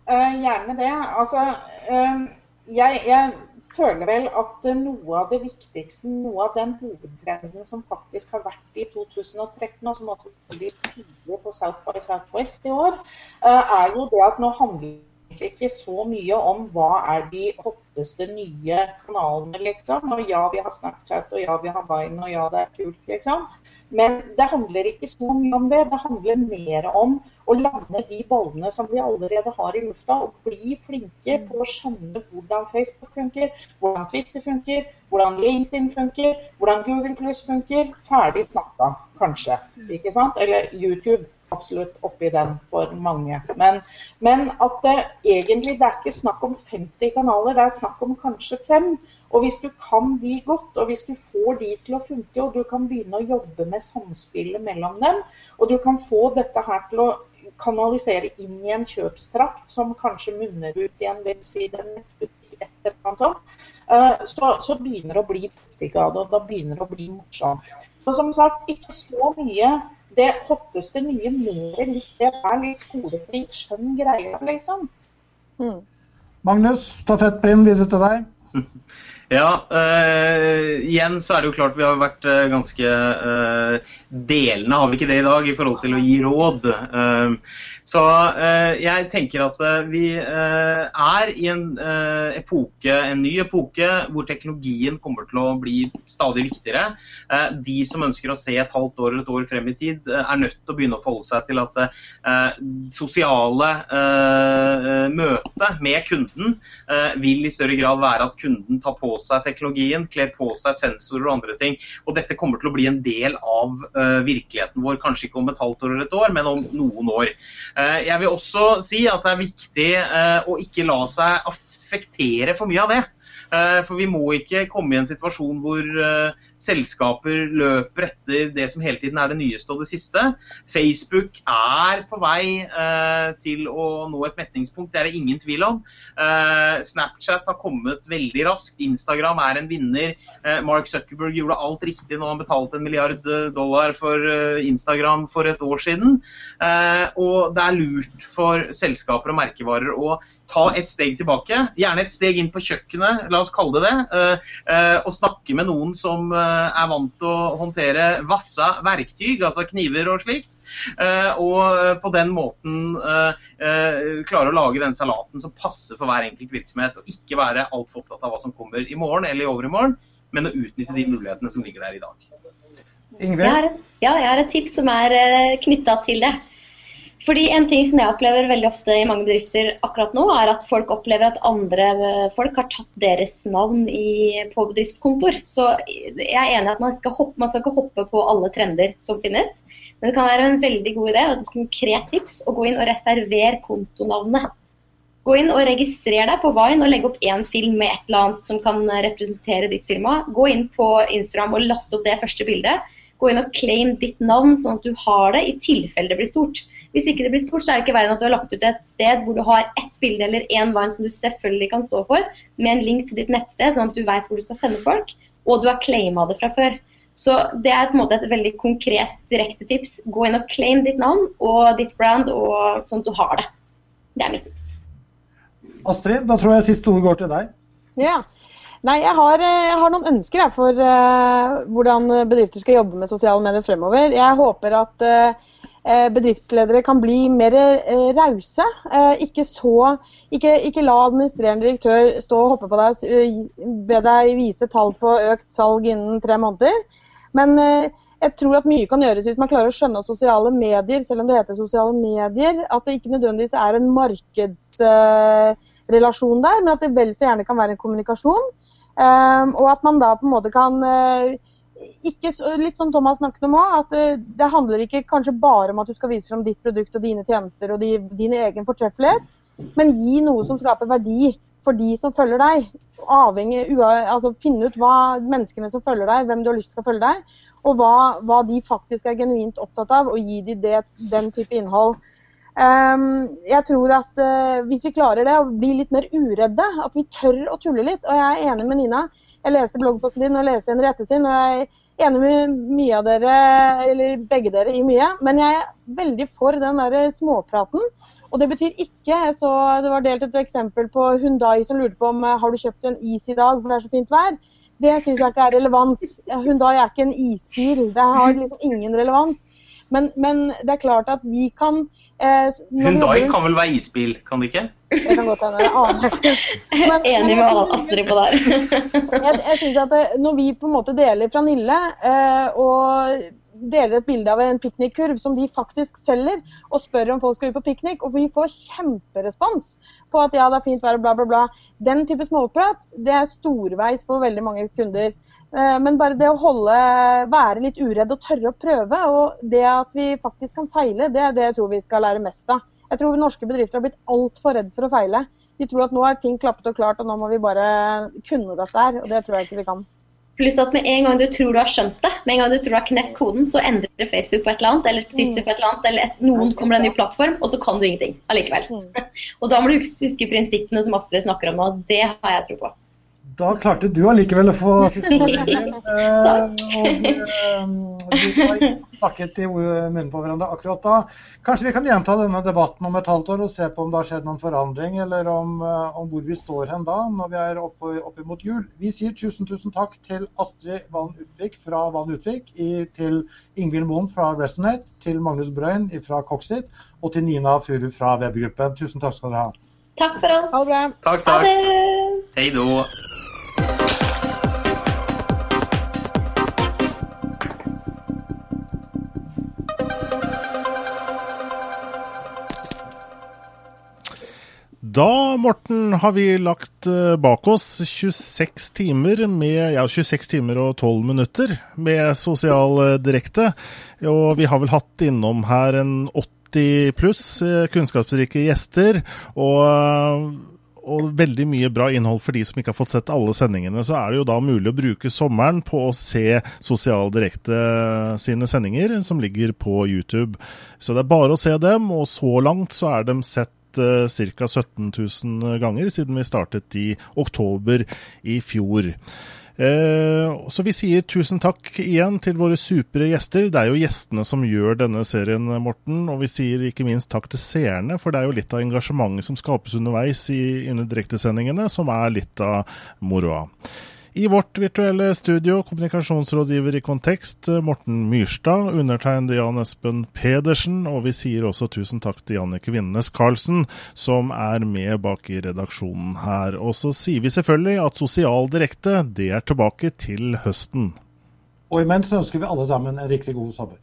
Speaker 3: Uh, gjerne det. Altså, uh, jeg, jeg, føler vel at noe av det viktigste, noe av den hovedtrenden som faktisk har vært i 2013, og som også blir tydelig på South by Southwest i år, uh, er jo det at nå handler ikke så mye om hva er de hotteste nye kanalene, liksom. Og ja, vi har Snapchat, og ja, vi har Vine, og ja, det er kult, liksom. Men det handler ikke så mye om det. Det handler mer om å lande de bollene som vi allerede har i lufta, og bli flinke på å skjønne hvordan Facebook funker, hvordan Twitter funker, hvordan LinkedIn funker, hvordan Google Plus funker. Ferdig snakka, kanskje. ikke sant? Eller YouTube absolutt oppi den for mange. Men, men at det egentlig det er ikke snakk om 50 kanaler, det er snakk om kanskje fem. Og hvis du kan de godt, og hvis du får de til å funke, og du kan begynne å jobbe med samspillet mellom dem, og du kan få dette her til å kanalisere inn i en kjøpstrakt som kanskje munner ut i en webside, et eller annet sånt, eh, så, så begynner det å bli butikk og da begynner det å bli morsomt. Så som sagt, ikke så mye det hotteste nye mer litt det er litt skolefri, skjønn greie, liksom.
Speaker 2: Mm. Magnus, stafettpinn videre til deg.
Speaker 6: Ja, øh, igjen så er det jo klart vi har vært øh, ganske øh, delende, har vi ikke det i dag, i forhold til å gi råd. Så eh, jeg tenker at eh, vi eh, er i en epoke, en ny epoke hvor teknologien kommer til å bli stadig viktigere. De som ønsker å se et halvt år eller et år frem i tid, er nødt til å begynne å forholde seg til at det sosiale møtet med kunden vil i større grad være at kunden tar på seg teknologien, kler på seg sensorer og andre ting. Og dette kommer til å bli en del av virkeligheten vår, kanskje ikke om et halvt år eller et år, men om noen år. Eh, jeg vil også si at det er viktig eh, å ikke la seg affektere for mye av det. Eh, for vi må ikke komme i en situasjon hvor selskaper løper etter det som hele tiden er det nyeste og det siste. Facebook er på vei eh, til å nå et metningspunkt, det er det ingen tvil om. Eh, Snapchat har kommet veldig raskt. Instagram er en vinner. Eh, Mark Zuckerberg gjorde alt riktig når han betalte en milliard dollar for eh, Instagram for et år siden. Eh, og det er lurt for selskaper og merkevarer å ta et steg tilbake. Gjerne et steg inn på kjøkkenet, la oss kalle det det. Uh, og snakke med noen som uh, er vant til å håndtere vassa verktyg, altså kniver og slikt. Og på den måten klare å lage den salaten som passer for hver enkelt virksomhet. Og ikke være altfor opptatt av hva som kommer i morgen eller i overmorgen, men å utnytte de mulighetene som ligger der i dag.
Speaker 2: Ingrid?
Speaker 5: Ja, jeg har et tips som er knytta til det. Fordi En ting som jeg opplever veldig ofte i mange bedrifter akkurat nå, er at folk opplever at andre folk har tatt deres navn i, på bedriftskontor. Så jeg er enig at man skal, hoppe, man skal ikke hoppe på alle trender som finnes. Men det kan være en veldig god idé og et konkret tips å gå inn og reservere kontonavnet. Gå inn og registrer deg på Vine og legg opp én film med et eller annet som kan representere ditt firma. Gå inn på Instagram og last opp det første bildet. Gå inn og claim ditt navn, sånn at du har det i tilfelle det blir stort. Hvis ikke det blir stort, så er det ikke veien at du har lagt ut et sted hvor du har ett bilde eller én Vine som du selvfølgelig kan stå for, med en link til ditt nettsted, sånn at du vet hvor du skal sende folk, og du har claima det fra før. Så det er på en måte et veldig konkret direkte tips. Gå inn og claim ditt navn og ditt brand, og sånn at du har det. Det er mitt tips.
Speaker 2: Astrid, da tror jeg siste ord går til deg.
Speaker 4: Ja. Nei, jeg har, eh, jeg har noen ønsker jeg, for uh, hvordan bedrifter skal jobbe med sosiale medier fremover. Jeg håper at uh, bedriftsledere kan bli mer uh, rause. ikke, så, ikke, ikke, la administrerende direktør stå og hoppe på deg og be deg vise tall på økt salg innen tre måneder. Men jeg tror at mye kan gjøres hvis man klarer å skjønne sosiale medier, selv om det heter sosiale medier. At det ikke nødvendigvis er en markedsrelasjon der, men at det vel så gjerne kan være en kommunikasjon. Og at man da på en måte kan ikke, Litt som Thomas snakket om òg, at uh, det handler ikke kanskje bare om at du skal vise fram ditt produkt og dine tjenester og din egen fortreffelighet, men gi noe som skaper verdi for de som følger deg. Avhengig, altså Finne ut hva menneskene som følger deg, hvem du har lyst til å følge deg, og hva, hva de faktisk er genuint opptatt av, og gi dem det, den type innhold. Um, jeg tror at uh, hvis vi klarer det, å bli litt mer uredde, at vi tør å tulle litt. Og jeg er enig med Nina. Jeg leste bloggposten din og leste Henriette sin. og jeg er enig med mye av dere, eller begge dere i mye. Men jeg er veldig for den der småpraten. Og det betyr ikke så Det var delt et eksempel på Hundai som lurte på om har du kjøpt en is i dag, for det er så fint vær. Det syns jeg ikke er relevant. Hundai er ikke en isbil. Det har liksom ingen relevans. Men, men det er klart at vi kan
Speaker 6: Eh, Hundai kan vel være isbil, kan det ikke?
Speaker 4: Det kan godt hende.
Speaker 5: Jeg er enig med Astrid på det
Speaker 4: jeg, jeg synes at det, Når vi på en måte deler fra Nille eh, og deler et bilde av en piknikkurv som de faktisk selger, og spør om folk skal ut på piknik, og vi får kjemperespons på at ja, det er fint vær og bla, bla, bla. Den type småprat det er storveis for veldig mange kunder. Eh, men bare det å holde, være litt uredd og tørre å prøve, og det at vi faktisk kan feile, det er det jeg tror vi skal lære mest av. Jeg tror norske bedrifter har blitt altfor redd for å feile. De tror at nå er ting klappet og klart, og nå må vi bare kunne dette her. Og det tror jeg ikke vi kan.
Speaker 5: Pluss at med en gang du tror du har skjønt det, med en gang du tror du har knekt koden, så endrer Facebook på et eller annet, eller Twitter på et eller annet, eller et, noen kommer en ny plattform, og så kan du ingenting allikevel. Mm. og da må du huske prinsippene som Astrid snakker om nå. Det har jeg tro på.
Speaker 2: Da klarte du allikevel å få siste ord. Eh, og eh, snakket i munnen på hverandre akkurat da. Kanskje vi kan gjenta denne debatten om et halvt år og se på om det har skjedd noen forandring, eller om, eh, om hvor vi står hen da, når vi er oppe, oppe mot jul. Vi sier tusen, tusen takk til Astrid Valen Utvik fra Valen Utvik, i, til Ingvild Moen fra Resonate, til Magnus Brøyn fra Coxit og til Nina Furu fra Webgruppen. Tusen takk skal dere ha.
Speaker 5: Takk for oss.
Speaker 4: Ha det bra.
Speaker 6: Takk, takk. Hei då.
Speaker 1: Da, Morten, har vi lagt eh, bak oss 26 timer med ja, 26 timer og 12 minutter med Sosial eh, Direkte. Og vi har vel hatt innom her en 80 pluss eh, kunnskapsrike gjester. Og og veldig mye bra innhold for de som ikke har fått sett alle sendingene. Så er det jo da mulig å bruke sommeren på å se Sosial Direkte sine sendinger, som ligger på YouTube. Så det er bare å se dem, og så langt så er de sett ca. 17 000 ganger siden vi startet i oktober i fjor. Eh, så vi sier tusen takk igjen til våre supre gjester. Det er jo gjestene som gjør denne serien, Morten. Og vi sier ikke minst takk til seerne, for det er jo litt av engasjementet som skapes underveis i, under direktesendingene, som er litt av moroa. I vårt virtuelle studio, kommunikasjonsrådgiver i Kontekst, Morten Myrstad, undertegnede Jan Espen Pedersen, og vi sier også tusen takk til Jannicke Vinnes Karlsen, som er med bak i redaksjonen her. Og så sier vi selvfølgelig at Sosial Direkte, det er tilbake til høsten.
Speaker 2: Og imens ønsker vi alle sammen en riktig god sommer.